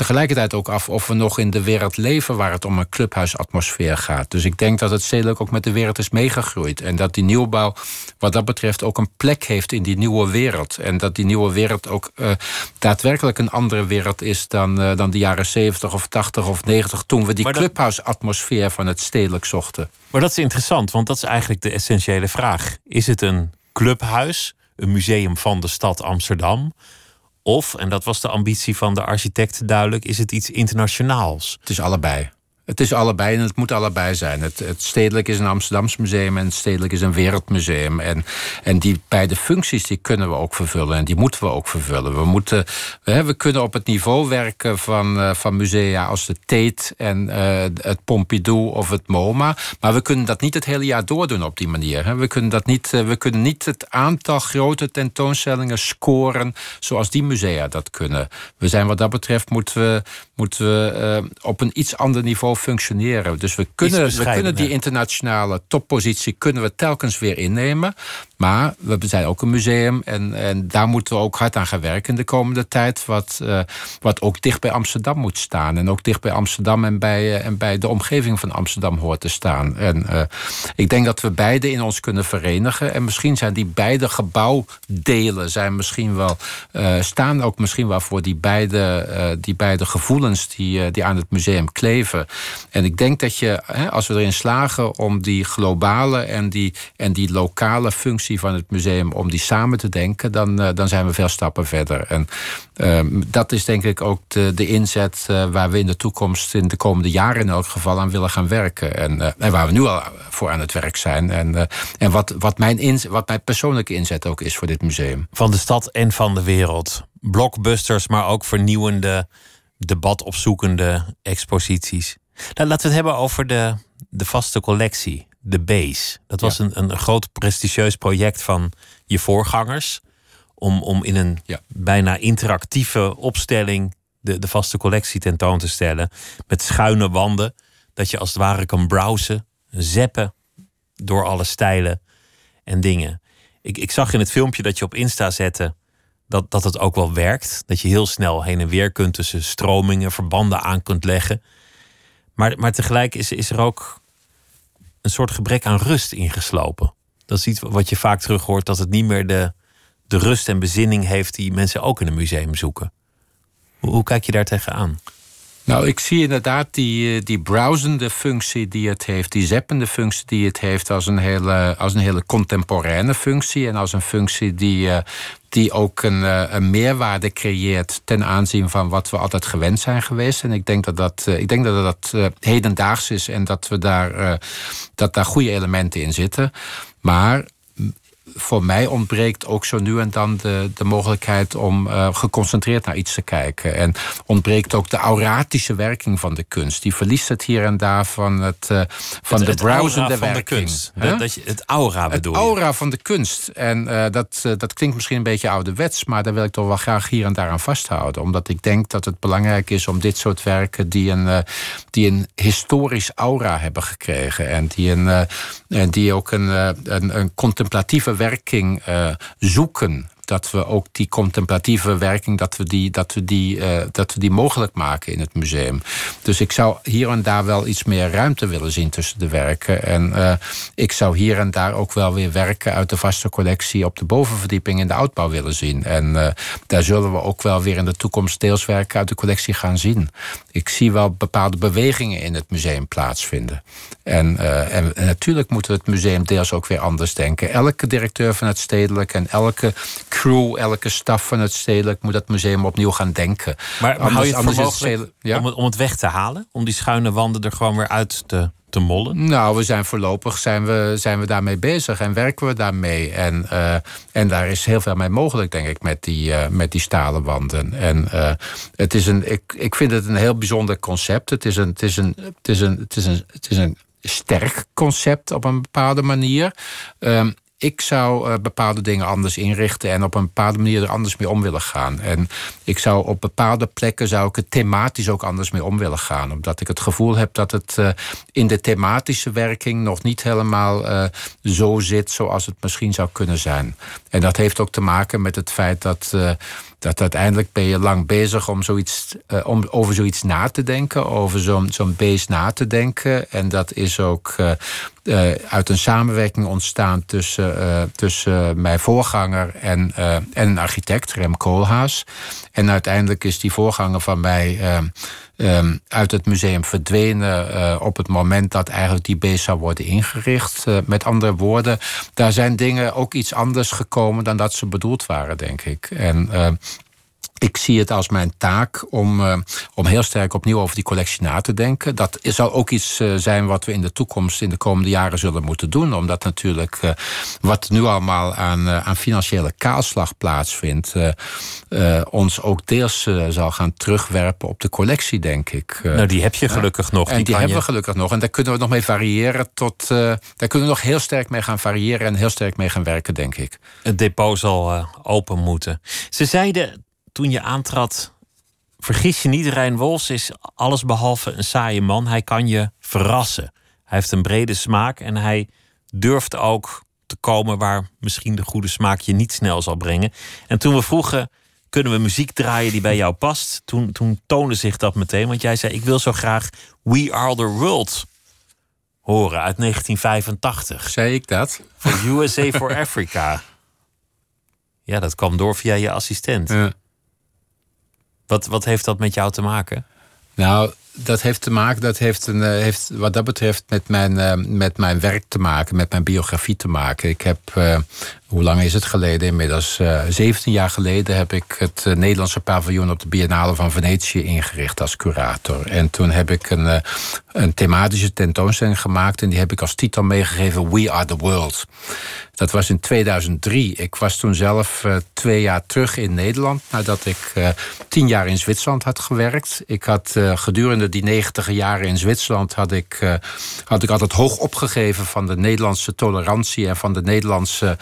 tegelijkertijd ook af of we nog in de wereld leven waar het om een clubhuisatmosfeer gaat. Dus ik denk dat het stedelijk ook met de wereld is meegegroeid. En dat die nieuwbouw wat dat betreft ook een plek heeft in die nieuwe wereld. En dat die nieuwe wereld ook uh, daadwerkelijk een andere wereld is dan, uh, dan de jaren 70 of 80 of 90 toen we die dat... clubhuisatmosfeer van het stedelijk zochten. Maar dat is interessant, want dat is eigenlijk de essentiële vraag. Is het een clubhuis, een museum van de stad Amsterdam? Of, en dat was de ambitie van de architect duidelijk, is het iets internationaals? Het is allebei. Het is allebei en het moet allebei zijn. Het, het, stedelijk is een Amsterdams museum en het stedelijk is een wereldmuseum. En, en die beide functies die kunnen we ook vervullen en die moeten we ook vervullen. We, moeten, we, we kunnen op het niveau werken van, uh, van musea als de Tate en uh, het Pompidou of het MoMA. Maar we kunnen dat niet het hele jaar doordoen op die manier. We, kunnen dat niet, uh, we kunnen niet het aantal grote tentoonstellingen scoren zoals die musea dat kunnen. We zijn wat dat betreft moeten we, moeten we op een iets ander niveau functioneren. Dus we kunnen, we kunnen die internationale toppositie kunnen we telkens weer innemen. Maar we zijn ook een museum en, en daar moeten we ook hard aan gaan werken de komende tijd. Wat, uh, wat ook dicht bij Amsterdam moet staan. En ook dicht bij Amsterdam en bij, uh, en bij de omgeving van Amsterdam hoort te staan. En uh, ik denk dat we beide in ons kunnen verenigen. En misschien zijn die beide gebouwdelen zijn misschien wel, staan ook misschien wel voor die beide, die beide gevoelens die, die aan het museum kleven. En ik denk dat je, hè, als we erin slagen om die globale en die, en die lokale functie van het museum om die samen te denken, dan, uh, dan zijn we veel stappen verder. En uh, dat is denk ik ook de, de inzet uh, waar we in de toekomst, in de komende jaren in elk geval, aan willen gaan werken. En, en waar we nu al voor aan het werk zijn. En, en wat, wat, mijn wat mijn persoonlijke inzet ook is voor dit museum. Van de stad en van de wereld. Blockbusters, maar ook vernieuwende, debatopzoekende exposities. Nou, laten we het hebben over de, de vaste collectie de Base. Dat was een, een groot prestigieus project van je voorgangers. Om, om in een bijna interactieve opstelling de, de vaste collectie tentoon te stellen. Met schuine wanden. Dat je als het ware kan browsen, zeppen door alle stijlen en dingen. Ik, ik zag in het filmpje dat je op Insta zette dat, dat het ook wel werkt. Dat je heel snel heen en weer kunt tussen stromingen, verbanden aan kunt leggen. Maar, maar tegelijk is, is er ook een soort gebrek aan rust ingeslopen. Dat is iets wat je vaak terug hoort, dat het niet meer de, de rust en bezinning heeft die mensen ook in een museum zoeken. Hoe, kijk je daar tegenaan? Nou, ik zie inderdaad die, eh, die browsende functie die het heeft, die zeppende functie die het heeft, als een hele, als een hele contemporaine functie. En als een functie die, eh, die ook een, eh, een meerwaarde creëert ten aanzien van wat we altijd gewend zijn geweest. En ik denk dat dat, ik denk dat, dat hedendaags is en dat, we daar, dat daar goede elementen in zitten. Maar voor mij ontbreekt ook zo nu en dan de, de mogelijkheid om uh, geconcentreerd naar iets te kijken. En ontbreekt ook de auratische werking van de kunst. Die verliest het hier en daar van, het, uh, van het, de browsende werking. De kunst. Huh? Dat je, het aura bedoel Het aura van de kunst. En uh, dat, dat klinkt misschien een beetje ouderwets, maar daar wil ik toch wel graag hier en daar aan vasthouden. Omdat ik denk dat het belangrijk is om dit soort werken die een, die een historisch aura hebben gekregen. En die, een, en die ook een, een, een contemplatieve werking uh, zoeken dat we ook die contemplatieve werking, dat we die, dat we die, uh, dat we die mogelijk maken in het museum. Dus ik zou hier en daar wel iets meer ruimte willen zien tussen de werken. En uh, ik zou hier en daar ook wel weer werken uit de vaste collectie op de bovenverdieping in de oudbouw willen zien. En daar zullen we ook wel weer in de toekomst deels werken uit de collectie gaan zien. Ik zie wel bepaalde bewegingen in het museum plaatsvinden. En, en, en natuurlijk moeten we het museum deels ook weer anders denken. Elke directeur van het stedelijk en elke crew, elke staf van het stedelijk moet dat museum opnieuw gaan denken. Maar, maar hou je het ja? om, het, om het weg te halen? Om die schuine wanden er gewoon weer uit te, te mollen? Nou, we zijn voorlopig zijn we, zijn we daarmee bezig en werken we daarmee. En, uh, en daar is heel veel mee mogelijk, denk ik, met die, uh, met die stalen wanden. En uh, het is een, ik, ik vind het een heel bijzonder concept. Het is een, het is een, het is een, het is een, het is een sterk concept op een bepaalde manier. Um, ik zou bepaalde dingen anders inrichten en op een bepaalde manier er anders mee om willen gaan. En ik zou op bepaalde plekken zou ik het thematisch ook anders mee om willen gaan. Omdat ik het gevoel heb dat het in de thematische werking nog niet helemaal zo zit zoals het misschien zou kunnen zijn. En dat heeft ook te maken met het feit dat dat uiteindelijk ben je lang bezig om, zoiets, uh, om over zoiets na te denken, over zo'n zo'n beest na te denken. En dat is ook uh, uh, uit een samenwerking ontstaan tussen, tussen mijn voorganger en, en een architect, Rem Koolhaas. En uiteindelijk is die voorganger van mij um, uit het museum verdwenen uh, op het moment dat eigenlijk die beest zou worden ingericht. Uh, met andere woorden, daar zijn dingen ook iets anders gekomen dan dat ze bedoeld waren, denk ik. En uh, ik zie het als mijn taak om, uh, om heel sterk opnieuw over die collectie na te denken. Dat zal ook iets uh, zijn wat we in de toekomst, in de komende jaren zullen moeten doen. Omdat natuurlijk uh, wat nu allemaal aan, aan financiële kaalslag plaatsvindt, ons ook deels zal gaan terugwerpen op de collectie, denk ik. nou, die heb je gelukkig nog. En die, die hebben we gelukkig nog. En daar kunnen we nog mee variëren tot. daar kunnen we nog heel sterk mee gaan variëren en heel sterk mee gaan werken, denk ik. Het depot zal open moeten. Ze zeiden toen je aantrad, vergis je niet, Rijn Wols is allesbehalve een saaie man. Hij kan je verrassen. Hij heeft een brede smaak en hij durft ook te komen waar misschien de goede smaak je niet snel zal brengen. En toen we vroegen, kunnen we muziek draaien die bij jou past? Toen, toen toonde zich dat meteen, want jij zei, ik wil zo graag We Are The World horen uit 1985. Zei ik dat? Van USA for Africa. Ja, dat kwam door via je assistent. Ja. Wat, wat heeft dat met jou te maken? Nou, dat heeft te maken, dat heeft, een, eh, heeft wat dat betreft met mijn, uh, met mijn werk te maken, met mijn biografie te maken. Ik heb, uh, hoe lang is het geleden? Inmiddels uh, 17 jaar geleden heb ik het Nederlandse paviljoen op de Biennale van Venetië ingericht als curator. En toen heb ik een, een thematische tentoonstelling gemaakt en die heb ik als titel meegegeven We Are the World. Dat was in 2003. Ik was toen zelf twee jaar terug in Nederland nadat ik tien jaar in Zwitserland had gewerkt. Ik had gedurende die negentig jaren in Zwitserland had ik, had ik altijd hoog opgegeven van de Nederlandse tolerantie en van de Nederlandse,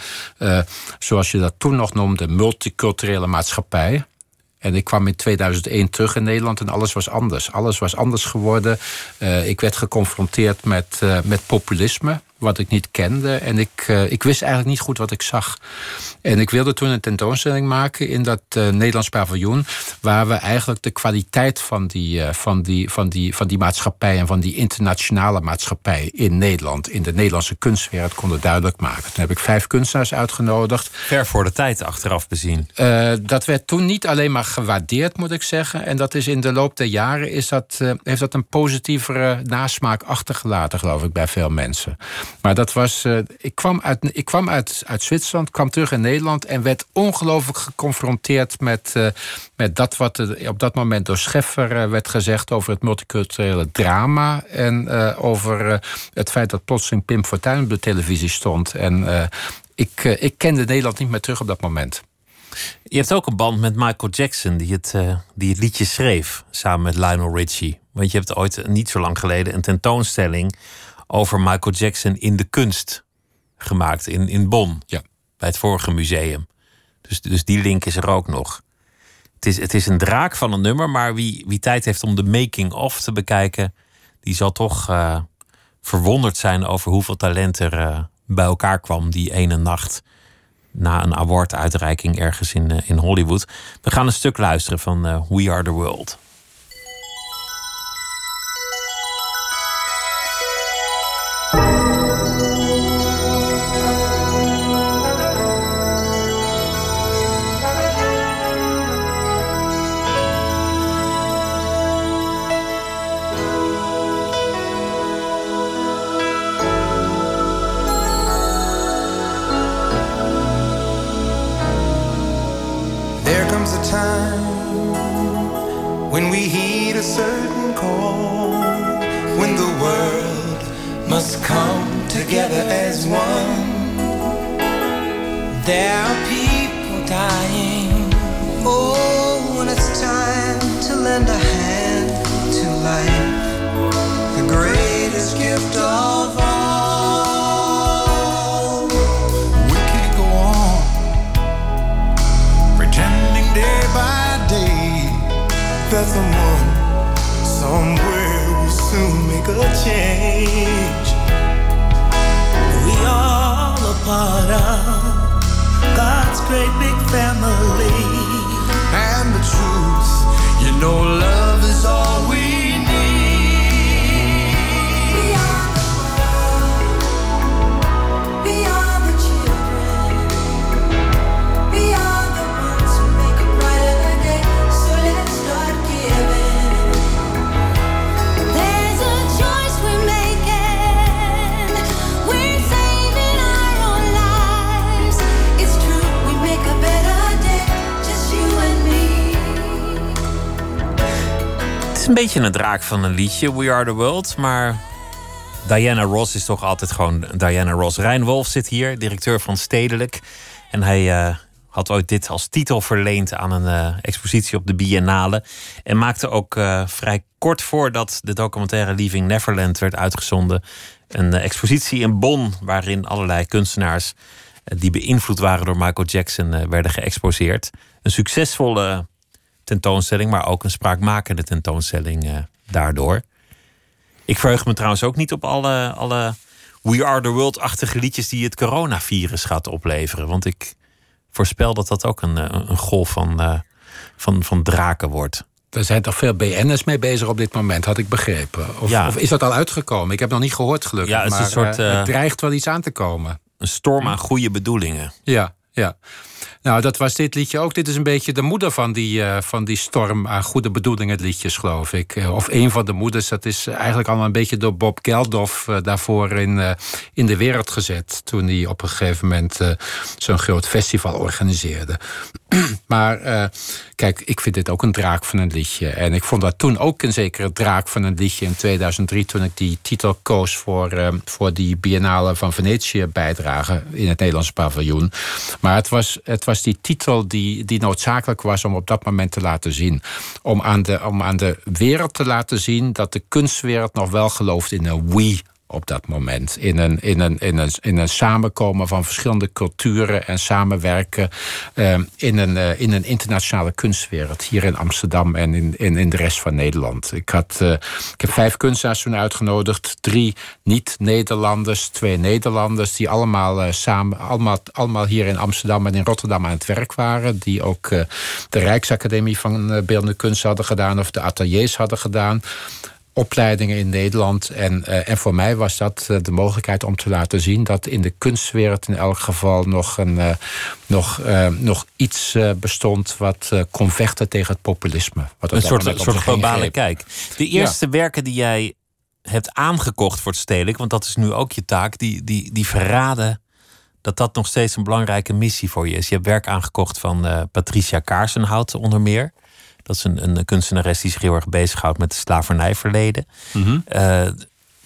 zoals je dat toen nog noemde, multiculturele maatschappij. En ik kwam in 2001 terug in Nederland en alles was anders. Alles was anders geworden. Uh, ik werd geconfronteerd met, uh, met populisme wat ik niet kende. En ik, uh, ik wist eigenlijk niet goed wat ik zag. En ik wilde toen een tentoonstelling maken in dat uh, Nederlands paviljoen. Waar we eigenlijk de kwaliteit van die, uh, van, die, van, die, van die maatschappij en van die internationale maatschappij in Nederland, in de Nederlandse kunstwereld, konden duidelijk maken. Toen heb ik vijf kunstenaars uitgenodigd. Ver voor de tijd achteraf bezien. dat werd toen niet alleen maar gewaardeerd, moet ik zeggen. En dat is in de loop der jaren is dat, heeft dat een positievere nasmaak achtergelaten, geloof ik, bij veel mensen. Maar dat was. Uh, ik kwam, uit, ik kwam uit, uit Zwitserland, kwam terug in Nederland en werd ongelooflijk geconfronteerd met, uh, met dat wat er op dat moment door Scheffer uh, werd gezegd over het multiculturele drama. En over het feit dat plotseling Pim Fortuyn op de televisie stond. En ik, ik kende Nederland niet meer terug op dat moment. Je hebt ook een band met Michael Jackson, die het, die het liedje schreef samen met Lionel Richie. Want je hebt ooit niet zo lang geleden een tentoonstelling over Michael Jackson in de kunst gemaakt in, in Bonn. Ja. Bij het vorige museum. Dus, dus die link is er ook nog. Het is, het is een draak van een nummer, maar wie, wie tijd heeft om de making-of te bekijken, die zal toch uh, verwonderd zijn over hoeveel talent er uh, bij elkaar kwam die ene nacht na een awarduitreiking ergens in, uh, in Hollywood. We gaan een stuk luisteren van We Are the World. Great big family. Beetje een draak van een liedje, We Are the World. Maar Diana Ross is toch altijd gewoon Diana Ross. Rijn Wolf zit hier, directeur van Stedelijk. En hij eh, had ooit dit als titel verleend aan een eh, expositie op de Biennale. En maakte ook eh, vrij kort voordat de documentaire Leaving Neverland werd uitgezonden. Een expositie in Bonn, waarin allerlei kunstenaars die beïnvloed waren door Michael Jackson werden geëxposeerd. Een succesvolle tentoonstelling, maar ook een spraakmakende tentoonstelling eh, daardoor. Ik verheug me trouwens ook niet op alle, alle We Are the World-achtige liedjes die het coronavirus gaat opleveren. Want ik voorspel dat dat ook een, eh, een golf van, eh, van, van draken wordt. Er zijn toch veel BN'ers mee bezig op dit moment, had ik begrepen. Of, Ja. of is dat al uitgekomen? Ik heb nog niet gehoord, gelukkig. Ja, het maar soort, het dreigt wel iets aan te komen. Een storm aan goede bedoelingen. Ja, ja. Nou, dat was dit liedje ook. Dit is een beetje de moeder van die, eh, van die storm aan goede bedoelingen liedjes, geloof ik. Eh, Of een van de moeders. Dat is eigenlijk allemaal een beetje door Bob Geldof eh, daarvoor in, in de wereld gezet. Toen hij op een gegeven moment zo'n groot festival organiseerde. maar eh, kijk, ik vind dit ook een draak van een liedje. En ik vond dat toen ook een zekere draak van een liedje in 2003... toen ik die titel koos voor, eh, voor die Biennale van Venetië bijdrage... in het Nederlandse paviljoen. Maar het was, het was die titel die, die noodzakelijk was om op dat moment te laten zien. Om aan, de, om aan de wereld te laten zien dat de kunstwereld nog wel gelooft in een we op dat moment. In een, in een, in een, in een samenkomen van verschillende culturen en samenwerken eh, in, een, eh, in een internationale kunstwereld. Hier in Amsterdam en in, in, in de rest van Nederland. Ik, had, eh, ik heb vijf kunstenaars toen uitgenodigd. Drie niet-Nederlanders, twee Nederlanders. Die allemaal, eh, samen, allemaal, allemaal hier in Amsterdam en in Rotterdam aan het werk waren. Die ook de Rijksacademie van Beeldende Kunst hadden gedaan. Of de ateliers hadden gedaan opleidingen in Nederland. En, eh, en voor mij was dat eh, de mogelijkheid om te laten zien dat in de kunstwereld in elk geval nog, een, eh, nog, nog iets bestond wat kon vechten tegen het populisme. Wat Een soort, soort globale greep. kijk. De eerste werken die jij hebt aangekocht voor het stedelijk, want dat is nu ook je taak, die, die, die verraden dat dat nog steeds een belangrijke missie voor je is. Je hebt werk aangekocht van Patricia Kaarsenhout onder meer. Dat is een, een kunstenares die zich heel erg bezighoudt met het slavernijverleden. Mhm. Eh,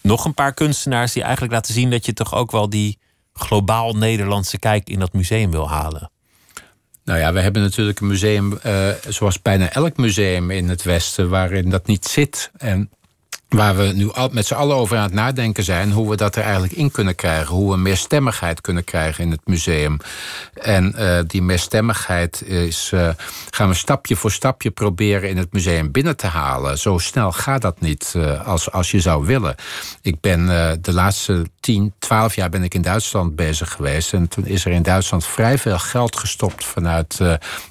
nog een paar kunstenaars die eigenlijk laten zien dat je toch ook wel die globaal Nederlandse kijk in dat museum wil halen. Nou ja, we hebben natuurlijk een museum, eh, zoals bijna elk museum in het Westen, waarin dat niet zit. En waar we nu met z'n allen over aan het nadenken zijn, hoe we dat er eigenlijk in kunnen krijgen. Hoe we meer stemmigheid kunnen krijgen in het museum. En eh, die meerstemmigheid is, eh, gaan we stapje voor stapje proberen in het museum binnen te halen. Zo snel gaat dat niet eh, als, als je zou willen. Ik ben de laatste 10, 12 jaar ben ik in Duitsland bezig geweest. En toen is er in Duitsland vrij veel geld gestopt vanuit,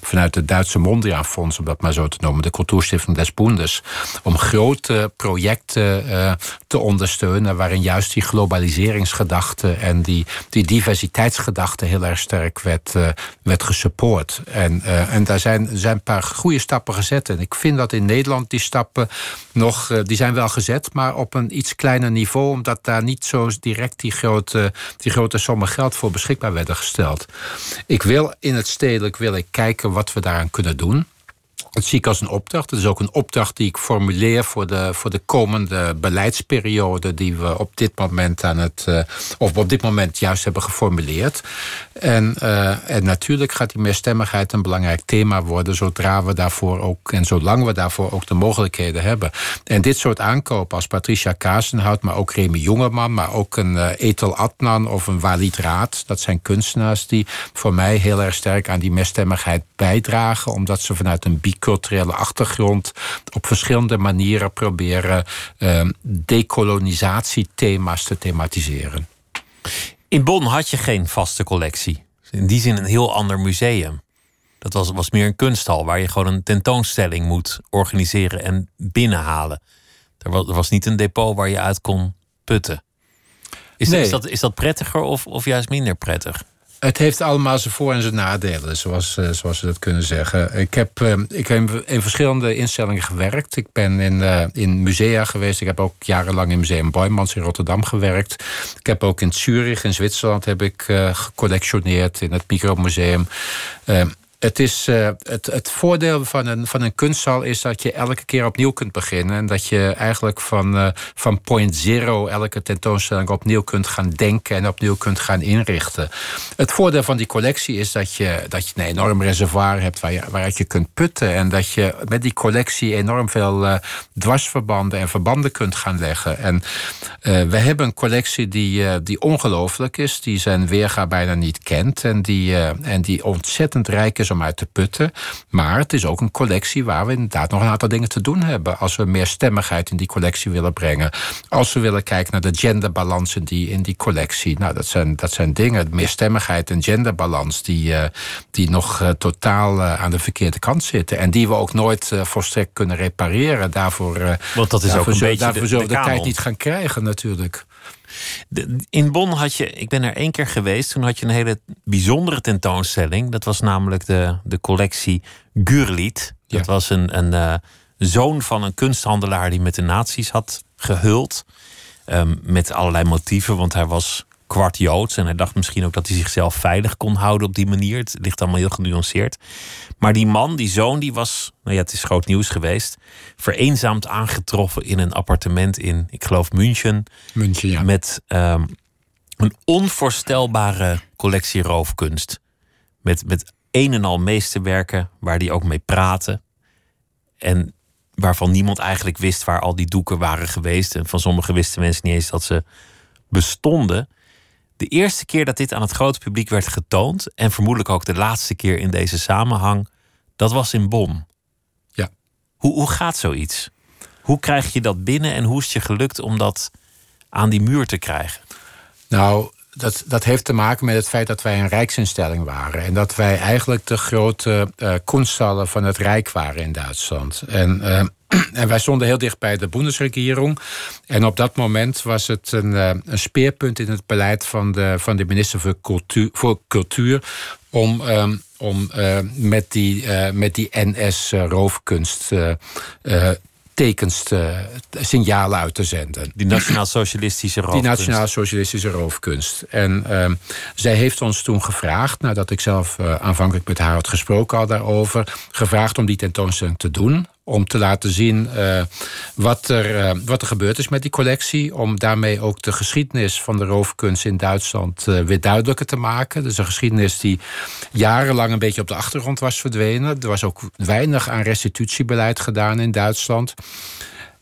vanuit het Duitse Mondriaan-fonds, om dat maar zo te noemen, de Cultuurstiftung des Bundes. Om grote projecten eh, te ondersteunen, waarin juist die globaliseringsgedachte en die, die diversiteitsgedachte heel erg sterk werd, eh, werd gesupport. En, eh, en daar zijn, zijn een paar goede stappen gezet. En ik vind dat in Nederland die stappen nog, die zijn wel gezet, maar op een iets kleiner niveau, omdat daar niet zo direct die grote, die grote sommen geld voor beschikbaar werden gesteld. Ik wil in het stedelijk wil ik kijken wat we daaraan kunnen doen. Dat zie ik als een opdracht. Het is ook een opdracht die ik formuleer voor de, voor de komende beleidsperiode die we op dit moment aan het, eh, of op dit moment juist hebben geformuleerd. En, eh, en natuurlijk gaat die meerstemmigheid een belangrijk thema worden zodra we daarvoor ook en zolang we daarvoor ook de mogelijkheden hebben. En dit soort aankopen als Patricia Kazenhout, maar ook Remy Jongeman, maar ook een uh, Ethel Adnan of een Walid Raad, dat zijn kunstenaars die voor mij heel erg sterk aan die meerstemmigheid bijdragen, omdat ze vanuit een biculturele achtergrond op verschillende manieren proberen uh, decolonisatiethema's te thematiseren. In Bonn had je geen vaste collectie. In die zin een heel ander museum. Dat was, was meer een kunsthal waar je gewoon een tentoonstelling moet organiseren en binnenhalen. Er was, er was niet een depot waar je uit kon putten. Is, Nee. is, dat, is dat prettiger of, of juist minder prettig? Het heeft allemaal zijn voor- en zijn nadelen, zoals, eh, zoals we dat kunnen zeggen. Ik heb, eh, ik heb in verschillende instellingen gewerkt. Ik ben in, eh, in musea geweest. Ik heb ook jarenlang in Museum Boijmans in Rotterdam gewerkt. Ik heb ook in Zurich in Zwitserland heb ik, gecollectioneerd in het Micromuseum. Eh, het, is, eh, het, het voordeel van een, van een kunsthal is dat je elke keer opnieuw kunt beginnen. En dat je eigenlijk van, eh, van point zero elke tentoonstelling opnieuw kunt gaan denken en opnieuw kunt gaan inrichten. Het voordeel van die collectie is dat je, dat je een enorm reservoir hebt waar je, waaruit je kunt putten. En dat je met die collectie enorm veel eh, dwarsverbanden en verbanden kunt gaan leggen. En we hebben een collectie die, die ongelooflijk is, die zijn weerga bijna niet kent. En die, en die ontzettend rijk is om uit te putten. Maar het is ook een collectie waar we inderdaad nog een aantal dingen te doen hebben. Als we meer stemmigheid in die collectie willen brengen. Als we willen kijken naar de genderbalans in die, in die collectie. Nou, dat zijn, dat zijn dingen. Meer stemmigheid en genderbalans die, eh, die nog eh, totaal eh, aan de verkeerde kant zitten. En die we ook nooit volstrekt kunnen repareren. Daarvoor, Want dat is ook een zullen- beetje daarvoor de- zullen we de de tijd niet gaan krijgen natuurlijk. De- in Bonn had je, ik ben er één keer geweest, toen had je een hele bijzondere tentoonstelling. Dat was namelijk de, de collectie Gurlied. Dat Ja. was een, een eh, zoon van een kunsthandelaar die met de nazi's had gehuld. Ehm, met allerlei motieven, want hij was kwart Joods. En hij dacht misschien ook dat hij zichzelf veilig kon houden op die manier. Het ligt allemaal heel genuanceerd. Maar die man, die zoon, die was, nou ja, het is groot nieuws geweest. Vereenzaamd aangetroffen in een appartement in, ik geloof, München. Muntje, ja. Met ehm, een onvoorstelbare collectie roofkunst. Met, met een en al meesterwerken waar die ook mee praten. En waarvan niemand eigenlijk wist waar al die doeken waren geweest. En van sommigen wisten mensen niet eens dat ze bestonden. De eerste keer dat dit aan het grote publiek werd getoond, en vermoedelijk ook de laatste keer in deze samenhang, dat was in Bonn. Ja. Hoe, hoe gaat zoiets? Hoe krijg je dat binnen en hoe is het je gelukt om dat aan die muur te krijgen? Nou, dat, dat heeft te maken met het feit dat wij een rijksinstelling waren. En dat wij eigenlijk de grote eh kunststallen van het Rijk waren in Duitsland. En, eh, en wij stonden heel dicht bij de Bundesregierung. En op dat moment was het een, eh, een speerpunt in het beleid van de, van de minister voor Cultuur, voor cultuur om, ehm, om met die, met die NS-roofkunst eh, tekens, te, signalen uit te zenden. Die nationaal-socialistische Die roofkunst. nationaal-socialistische roofkunst. En ehm, zij heeft ons toen gevraagd, nadat ik zelf eh, aanvankelijk met haar had gesproken al daarover, gevraagd om die tentoonstelling te doen. Om te laten zien eh, wat, er, eh, wat er gebeurd is met die collectie. Om daarmee ook de geschiedenis van de roofkunst in Duitsland eh, weer duidelijker te maken. Dus een geschiedenis die jarenlang een beetje op de achtergrond was verdwenen. Er was ook weinig aan restitutiebeleid gedaan in Duitsland.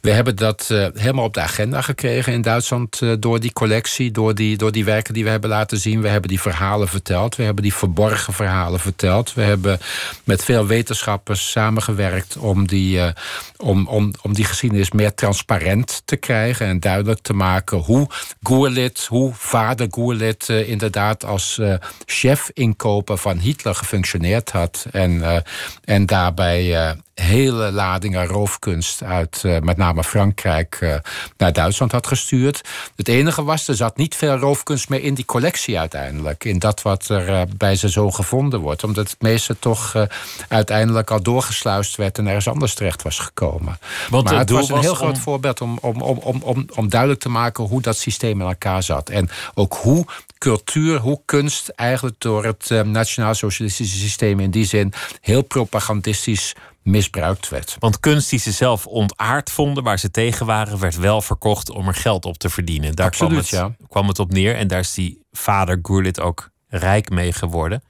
We hebben dat eh, helemaal op de agenda gekregen in Duitsland eh, door die collectie, door die, door die werken die we hebben laten zien. We hebben die verhalen verteld, we hebben die verborgen verhalen verteld. We hebben met veel wetenschappers samengewerkt om die, eh, om, om, om die geschiedenis meer transparant te krijgen en duidelijk te maken hoe Gurlitt, hoe vader Gurlitt eh, inderdaad als eh, chef-inkoper van Hitler gefunctioneerd had. En, en daarbij hele ladingen roofkunst uit eh, met name Frankrijk eh, naar Duitsland had gestuurd. Het enige was, er zat niet veel roofkunst meer in die collectie uiteindelijk. In dat wat er eh, bij ze zo gevonden wordt. Omdat het meeste toch uiteindelijk al doorgesluist werd en ergens anders terecht was gekomen. Want maar het was een was heel om- groot voorbeeld om, om, om, om, om, om duidelijk te maken hoe dat systeem in elkaar zat. En ook hoe cultuur, hoe kunst eigenlijk door het nationaal-socialistische systeem in die zin heel propagandistisch misbruikt werd. Want kunst die ze zelf ontaard vonden, waar ze tegen waren, werd wel verkocht om er geld op te verdienen. Daar kwam, het, ja. kwam het op neer. En daar is die vader Gurlitt ook rijk mee geworden.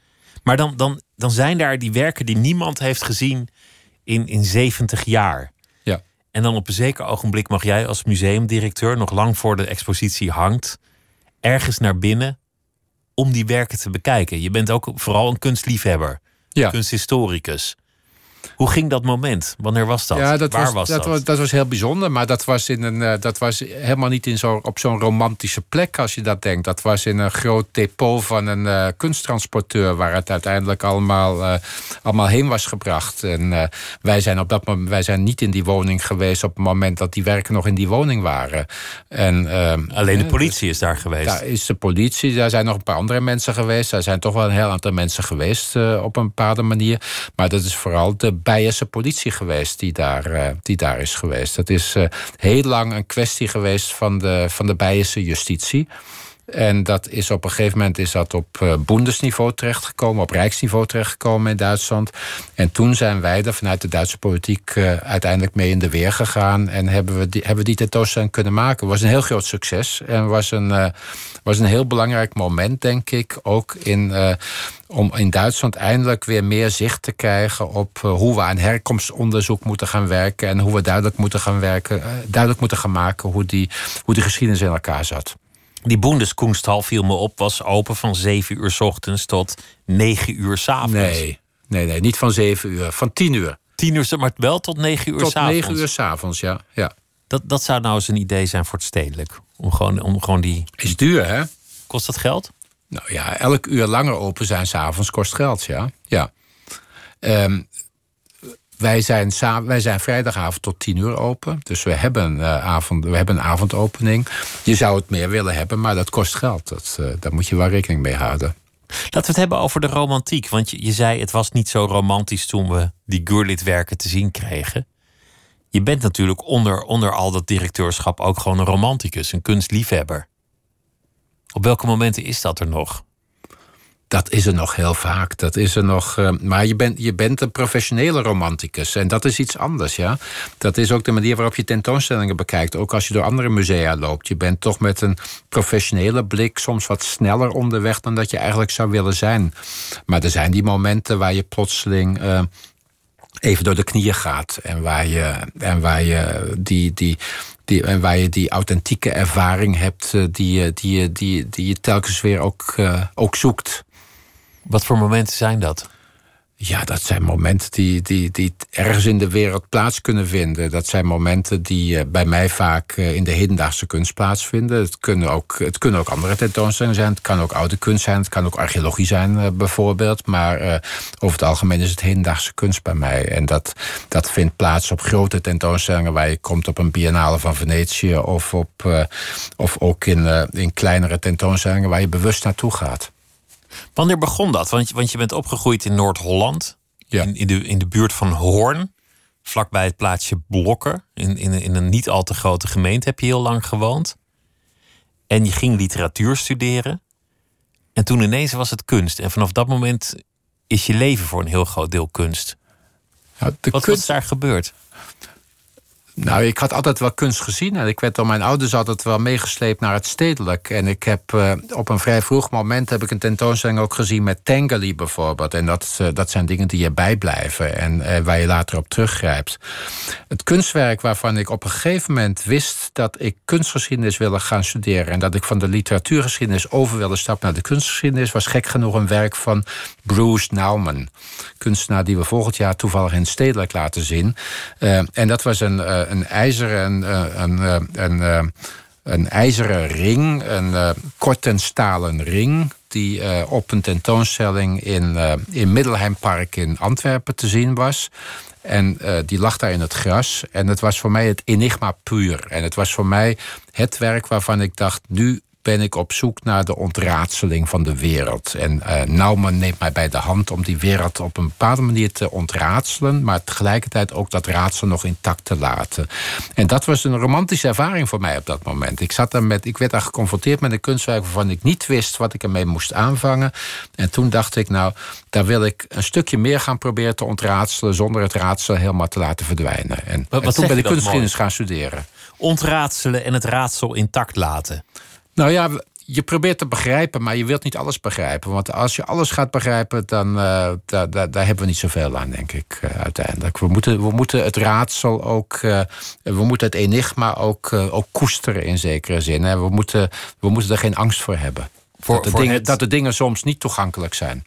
Maar dan, dan, dan zijn daar die werken die niemand heeft gezien in, in 70 jaar. Ja. En dan op een zeker ogenblik mag jij als museumdirecteur, nog lang voor de expositie hangt, ergens naar binnen om die werken te bekijken. Je bent ook vooral een kunstliefhebber, Ja. kunsthistoricus. Hoe ging dat moment? Wanneer was dat? Ja, dat Waar was, was, dat, dat? was, dat was heel bijzonder. Maar dat was, in een, eh, dat was helemaal niet in zo, op zo'n romantische plek als je dat denkt. Dat was in een groot depot van een eh, kunsttransporteur... waar het uiteindelijk allemaal, eh, allemaal heen was gebracht. En wij, zijn op dat moment, wij zijn niet in die woning geweest... op het moment dat die werken nog in die woning waren. En, Alleen de politie is daar geweest. daar is de politie, daar zijn nog een paar andere mensen geweest. Daar zijn toch wel een heel aantal mensen geweest op een bepaalde manier. Maar dat is vooral de Bijense politie geweest die daar, eh, die daar is geweest. Dat is eh, heel lang een kwestie geweest van de, van de Bijense justitie. En dat is op een gegeven moment is dat op eh boendesniveau terechtgekomen, op rijksniveau terechtgekomen in Duitsland. En toen zijn wij er vanuit de Duitse politiek eh, uiteindelijk mee in de weer gegaan. En hebben we die, hebben die tentoonstelling kunnen maken. Was een heel groot succes. En was een, eh, was een heel belangrijk moment, denk ik, ook in. om in Duitsland eindelijk weer meer zicht te krijgen op hoe we aan herkomstonderzoek moeten gaan werken. En hoe we duidelijk moeten gaan werken, duidelijk moeten gaan maken hoe die, hoe die geschiedenis in elkaar zat. Die Bundeskunsthal viel me op, was open van 7 uur 's ochtends tot 9 uur 's avonds. Nee, nee, nee, niet van 7 uur, van 10 uur. 10 uur, 's- maar wel tot 9 uur Tot 's avonds. 9 uur s'avonds, ja. ja. Dat, dat zou nou eens een idee zijn voor het stedelijk. Om gewoon, om gewoon die. Is duur, hè? Kost dat geld? Nou ja, elk uur langer open zijn s'avonds kost geld, ja. ja. Ehm, wij, zijn wij zijn vrijdagavond tot tien uur open. Dus we hebben, eh, avond, we hebben een avondopening. Je zou het meer willen hebben, maar dat kost geld. Dat, eh, daar moet je wel rekening mee houden. Laten we het hebben over de romantiek. Want je, je zei het was niet zo romantisch toen we die Gurlit-werken te zien kregen. Je bent natuurlijk onder, onder al dat directeurschap ook gewoon een romanticus, een kunstliefhebber. Op welke momenten is dat er nog? Dat is er nog heel vaak. Dat is er nog, eh, maar je bent, je bent een professionele romanticus. En dat is iets anders, ja. Dat is ook de manier waarop je tentoonstellingen bekijkt. Ook als je door andere musea loopt. Je bent toch met een professionele blik soms wat sneller onderweg dan dat je eigenlijk zou willen zijn. Maar er zijn die momenten waar je plotseling. eh, even door de knieën gaat. En waar je, en waar je, die, die, die, en waar je die authentieke ervaring hebt, eh, die, die, die, die je telkens weer ook, ook zoekt. Wat voor momenten zijn dat? Ja, dat zijn momenten die, die, die ergens in de wereld plaats kunnen vinden. Dat zijn momenten die eh, bij mij vaak eh, in de hedendaagse kunst plaatsvinden. Het kunnen, ook, het kunnen ook andere tentoonstellingen zijn. Het kan ook oude kunst zijn. Het kan ook archeologie zijn, eh, bijvoorbeeld. Maar over het algemeen is het hedendaagse kunst bij mij. En dat, dat vindt plaats op grote tentoonstellingen... waar je komt op een biennale van Venetië... of, op, of ook in, in kleinere tentoonstellingen waar je bewust naartoe gaat. Wanneer begon dat? Want, je- want je bent opgegroeid in Noord-Holland, Ja. in, in, de, in de buurt van Hoorn, vlakbij het plaatsje Blokker. In, in, in een niet al te grote gemeente heb je heel lang gewoond. En je ging literatuur studeren. En toen ineens was het kunst. En vanaf dat moment is je leven voor een heel groot deel kunst. De Wat kunst- was daar gebeurd? Nou, ik had altijd wel kunst gezien. En ik werd door mijn ouders altijd wel meegesleept naar het stedelijk. En ik heb eh, op een vrij vroeg moment heb ik een tentoonstelling ook gezien met Tangali bijvoorbeeld. En dat, eh, dat zijn dingen die je bijblijven en eh, waar je later op teruggrijpt. Het kunstwerk waarvan ik op een gegeven moment wist dat ik kunstgeschiedenis wilde gaan studeren. En dat ik van de literatuurgeschiedenis over wilde stappen naar de kunstgeschiedenis, was gek genoeg een werk van Bruce Nauman. Kunstenaar die we volgend jaar toevallig in stedelijk laten zien. Eh, en dat was een, eh, een ijzeren, een, eh, een, eh, een ijzeren ring, een kort en stalen ring. Die op een tentoonstelling in, in Middelheimpark in Antwerpen te zien was. En die lag daar in het gras. En het was voor mij het enigma puur. En het was voor mij het werk waarvan ik dacht: nu ben ik op zoek naar de ontraadseling van de wereld. En Nauman neemt mij bij de hand om die wereld op een bepaalde manier te ontraadselen, maar tegelijkertijd ook dat raadsel nog intact te laten. En dat was een romantische ervaring voor mij op dat moment. Ik, zat daar met, ik werd daar geconfronteerd met een kunstwerk waarvan ik niet wist wat ik ermee moest aanvangen. En toen dacht ik, nou, daar wil ik een stukje meer gaan proberen te ontraadselen zonder het raadsel helemaal te laten verdwijnen. En, wat en toen ben ik kunstgeschiedenis gaan studeren. Ontraadselen en het raadsel intact laten. Nou ja, je probeert te begrijpen, maar je wilt niet alles begrijpen. Want als je alles gaat begrijpen, dan eh, daar, daar, daar hebben we niet zoveel aan, denk ik, eh, uiteindelijk. We moeten, we moeten het raadsel ook, eh, we moeten het enigma ook, ook koesteren in zekere zin. Hè. We, moeten, we moeten er geen angst voor hebben. Voor- dat, de voor dingen, het- dat de dingen soms niet toegankelijk zijn.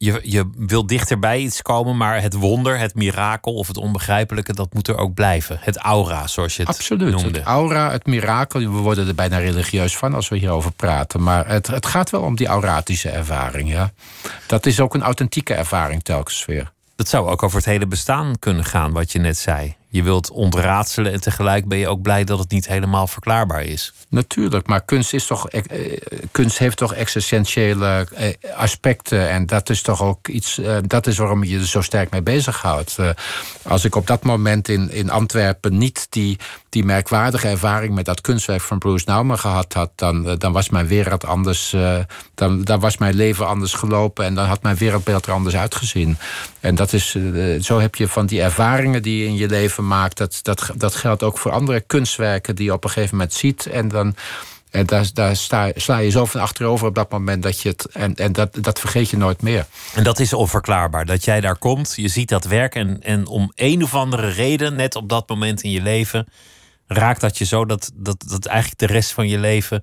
Je, je wil dichterbij iets komen, maar het wonder, het mirakel of het onbegrijpelijke, dat moet er ook blijven. Het aura, zoals je het Absoluut. noemde. Het aura, het mirakel. We worden er bijna religieus van als we hierover praten. Maar het, het gaat wel om die auratische ervaring. Ja. Dat is ook een authentieke ervaring telkens weer. Dat zou ook over het hele bestaan kunnen gaan, wat je net zei. Je wilt ontraadselen en tegelijk ben je ook blij dat het niet helemaal verklaarbaar is. Natuurlijk, maar kunst, is toch, eh, kunst heeft toch existentiële eh, aspecten. En dat is toch ook iets. eh, dat is waarom je er zo sterk mee bezighoudt. Als ik op dat moment in, in Antwerpen niet die, die merkwaardige ervaring met dat kunstwerk van Bruce Nauman gehad had, dan, eh, dan was mijn wereld anders. eh, dan, dan was mijn leven anders gelopen en dan had mijn wereldbeeld er anders uitgezien. En dat is, eh, zo heb je van die ervaringen die je in je leven maakt. Dat, dat, dat geldt ook voor andere kunstwerken die je op een gegeven moment ziet. En dan. En daar, daar sla je zo van achterover op dat moment dat je het. En, en dat, dat vergeet je nooit meer. En dat is onverklaarbaar. Dat jij daar komt, je ziet dat werk en, en om een of andere reden, net op dat moment in je leven, raakt dat je zo dat, dat, dat eigenlijk de rest van je leven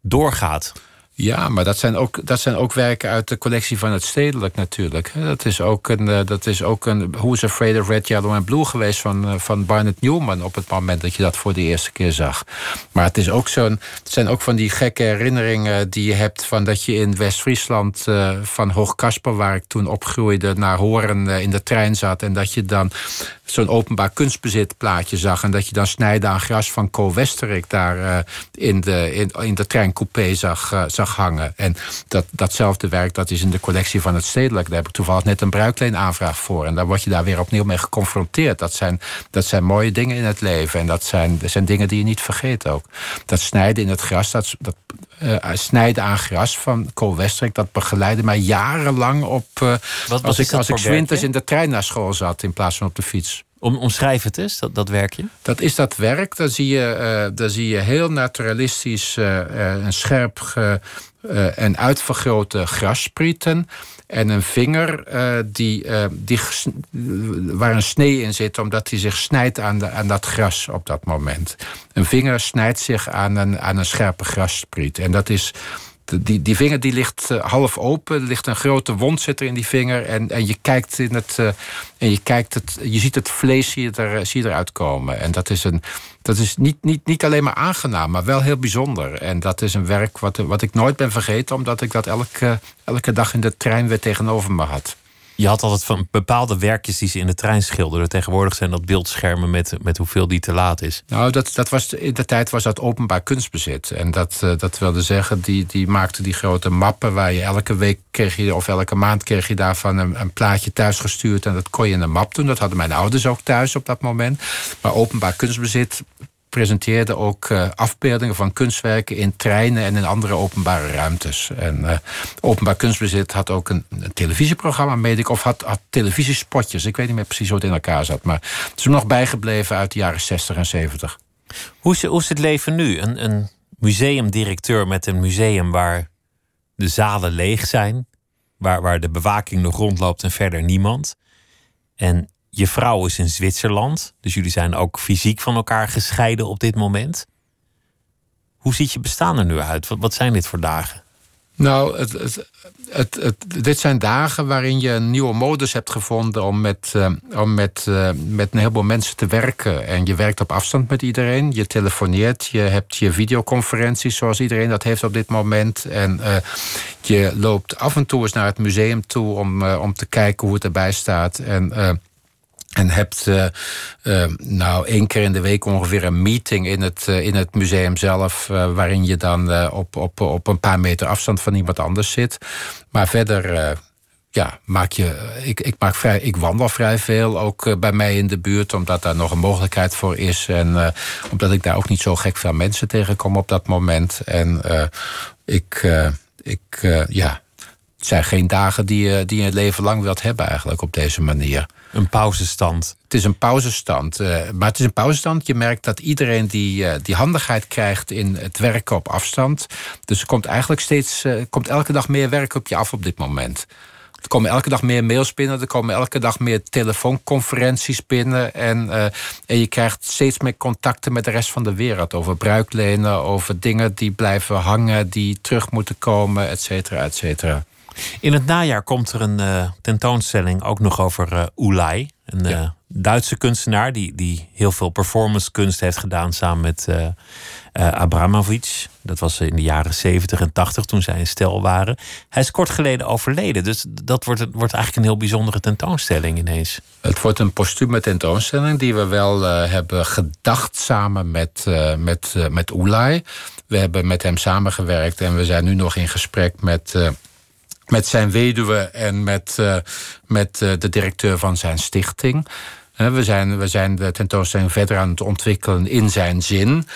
doorgaat. Ja, maar dat zijn, ook, dat zijn ook werken uit de collectie van het Stedelijk natuurlijk. Dat is ook een, eh, dat is ook een Who's Afraid of Red, Yellow and Blue geweest van, eh, van Barnett Newman op het moment dat je dat voor de eerste keer zag. Maar het, is ook zo'n, het zijn ook van die gekke herinneringen die je hebt van dat je in West-Friesland eh, van Hoogkasper, waar ik toen opgroeide, naar Horen in de trein zat. En dat je dan zo'n openbaar kunstbezit plaatje zag. En dat je dan snijden aan gras van Co Westerik daar in, de, in, in de treincoupé zag, zag hangen. En dat, datzelfde werk dat is in de collectie van het Stedelijk. Daar heb ik toevallig net een bruikleenaanvraag voor. En daar word je daar weer opnieuw mee geconfronteerd. Dat zijn, dat zijn mooie dingen in het leven. En dat zijn, dat zijn dingen die je niet vergeet ook. Dat snijden in het gras, dat, dat eh, snijden aan gras van Co Westerik... dat begeleidde mij jarenlang op... eh, als ik, als ik winters in de trein naar school zat in plaats van op de fiets. Om, omschrijf het eens, dat, dat werkje. Dat is dat werk. Daar zie je, daar zie je heel naturalistisch en scherp en uitvergrote grassprieten. En een vinger die, die waar een snee in zit, omdat hij zich snijdt aan, de, aan dat gras op dat moment. Een vinger snijdt zich aan een, aan een scherpe grasspriet. En dat is. Die, die vinger die ligt eh, half open. Er ligt een grote wond zit er in die vinger. En, en je kijkt in het. eh, en je kijkt het. Je ziet het vlees zie je, er, zie je eruit komen. En dat is, een, dat is niet, niet, niet alleen maar aangenaam, maar wel heel bijzonder. En dat is een werk wat, wat ik nooit ben vergeten, omdat ik dat elke, elke dag in de trein weer tegenover me had. Je had altijd van bepaalde werkjes die ze in de trein schilderden. Tegenwoordig zijn dat beeldschermen met, met hoeveel die te laat is. Nou, dat, dat was, in de tijd was dat openbaar kunstbezit. En dat, eh, dat wilde zeggen, die, die maakte die grote mappen... waar je elke week kreeg je, of elke maand kreeg je daarvan een, een plaatje thuis gestuurd... en dat kon je in een map doen. Dat hadden mijn ouders ook thuis op dat moment. Maar openbaar kunstbezit presenteerde ook eh, afbeeldingen van kunstwerken... in treinen en in andere openbare ruimtes. En eh, openbaar kunstbezit had ook een, televisieprogramma, ik... of had, had televisiespotjes. Ik weet niet meer precies hoe het in elkaar zat. Maar het is nog bijgebleven uit de jaren 60 en 70. Hoe is, hoe is het leven nu? Een, een museumdirecteur met een museum waar de zalen leeg zijn, waar, waar de bewaking nog rondloopt en verder niemand. En je vrouw is in Zwitserland, dus jullie zijn ook fysiek van elkaar gescheiden op dit moment. Hoe ziet je bestaan er nu uit? Wat, zijn dit voor dagen? Nou, het, het, het, dit zijn dagen waarin je een nieuwe modus hebt gevonden om met, eh, om met, eh, met een heleboel mensen te werken. En je werkt op afstand met iedereen. Je telefoneert, je hebt je videoconferenties zoals iedereen dat heeft op dit moment. En eh, je loopt af en toe eens naar het museum toe om, om te kijken hoe het erbij staat. En en hebt eh, nou één keer in de week ongeveer een meeting in het, eh, in het museum zelf. waarin je dan op, op, op een paar meter afstand van iemand anders zit. Maar verder. ja, maak je, ik, ik, maak vrij, ik wandel vrij veel, ook bij mij in de buurt, omdat daar nog een mogelijkheid voor is. En omdat ik daar ook niet zo gek veel mensen tegenkom op dat moment. En ik, ik ja, het zijn geen dagen die je, die je het leven lang wilt hebben eigenlijk op deze manier. Een pauzestand. Het is een pauzestand. eh, maar het is een pauzestand. Je merkt dat iedereen die, eh, die handigheid krijgt in het werken op afstand. Dus er komt eigenlijk steeds, eh, komt elke dag meer werk op je af op dit moment. Er komen elke dag meer mails binnen. Er komen elke dag meer telefoonconferenties binnen. En, eh, en je krijgt steeds meer contacten met de rest van de wereld. Over bruiklenen, over dingen die blijven hangen, die terug moeten komen, et cetera, et cetera. In het najaar komt er een eh, tentoonstelling ook nog over eh Oelai. Een eh, Duitse kunstenaar die, die heel veel performance kunst heeft gedaan samen met eh, Abramovic. Dat was in de jaren 70 en 80 toen zij een stel waren. Hij is kort geleden overleden. Dus dat wordt, wordt eigenlijk een heel bijzondere tentoonstelling ineens. Het wordt een postume tentoonstelling die we wel hebben gedacht samen met, met, met Oelai. We hebben met hem samengewerkt en we zijn nu nog in gesprek met, met zijn weduwe en met, eh, met eh, de directeur van zijn stichting. We, zijn, we zijn de tentoonstelling verder aan het ontwikkelen in zijn zin.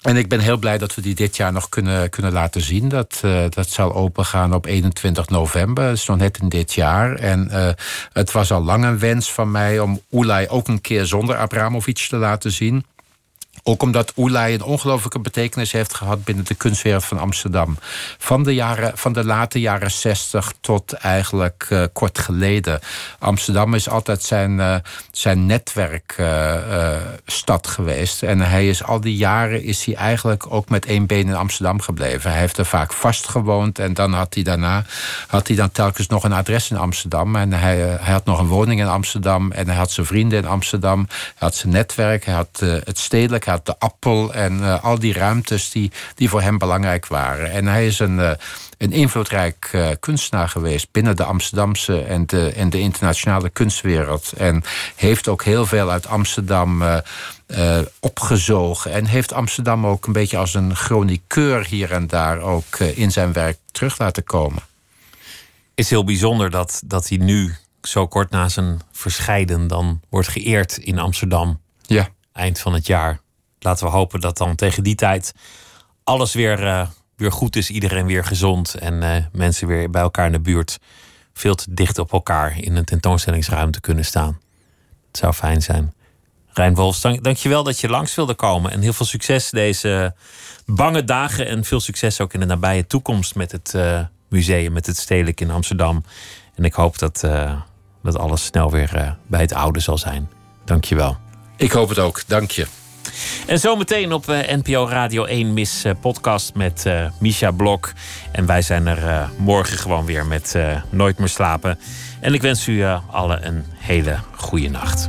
En ik ben heel blij dat we die dit jaar nog kunnen, kunnen laten zien. Dat, eh, dat zal opengaan op 21 november. Is nog net in dit jaar. En het was al lang een wens van mij om Oelai ook een keer zonder Abramovic te laten zien. Ook omdat Oelai een ongelooflijke betekenis heeft gehad binnen de kunstwereld van Amsterdam. Van de, jaren, van de late jaren 60 tot eigenlijk eh, kort geleden. Amsterdam is altijd zijn, eh, zijn netwerkstad geweest. En hij is al die jaren is hij eigenlijk ook met één been in Amsterdam gebleven. Hij heeft er vaak vast gewoond en dan had hij daarna had hij dan telkens nog een adres in Amsterdam. En hij, eh, hij had nog een woning in Amsterdam en hij had zijn vrienden in Amsterdam. Hij had zijn netwerk, hij had eh, het stedelijk, de appel en eh, al die ruimtes die, die voor hem belangrijk waren. En hij is een, eh, een invloedrijk eh, kunstenaar geweest binnen de Amsterdamse en de, en de internationale kunstwereld. En heeft ook heel veel uit Amsterdam opgezogen. En heeft Amsterdam ook een beetje als een chroniqueur hier en daar ook in zijn werk terug laten komen. is heel bijzonder dat, dat hij nu, zo kort na zijn verscheiden, dan wordt geëerd in Amsterdam. Ja. Eind van het jaar. Laten we hopen dat dan tegen die tijd alles weer, eh, weer goed is. Iedereen weer gezond en eh, mensen weer bij elkaar in de buurt veel te dicht op elkaar in een tentoonstellingsruimte kunnen staan. Het zou fijn zijn. Rijn Wolfs, dank, dank je wel dat je langs wilde komen. En heel veel succes deze bange dagen. En veel succes ook in de nabije toekomst met het eh, museum, met het Stedelijk in Amsterdam. En ik hoop dat, dat alles snel weer bij het oude zal zijn. Dank je wel. Ik hoop het ook. Dank je. En zometeen op eh, NPO Radio 1 Mis eh, podcast met eh Misha Blok. En wij zijn er morgen gewoon weer met Nooit meer slapen. En ik wens u allen een hele goede nacht.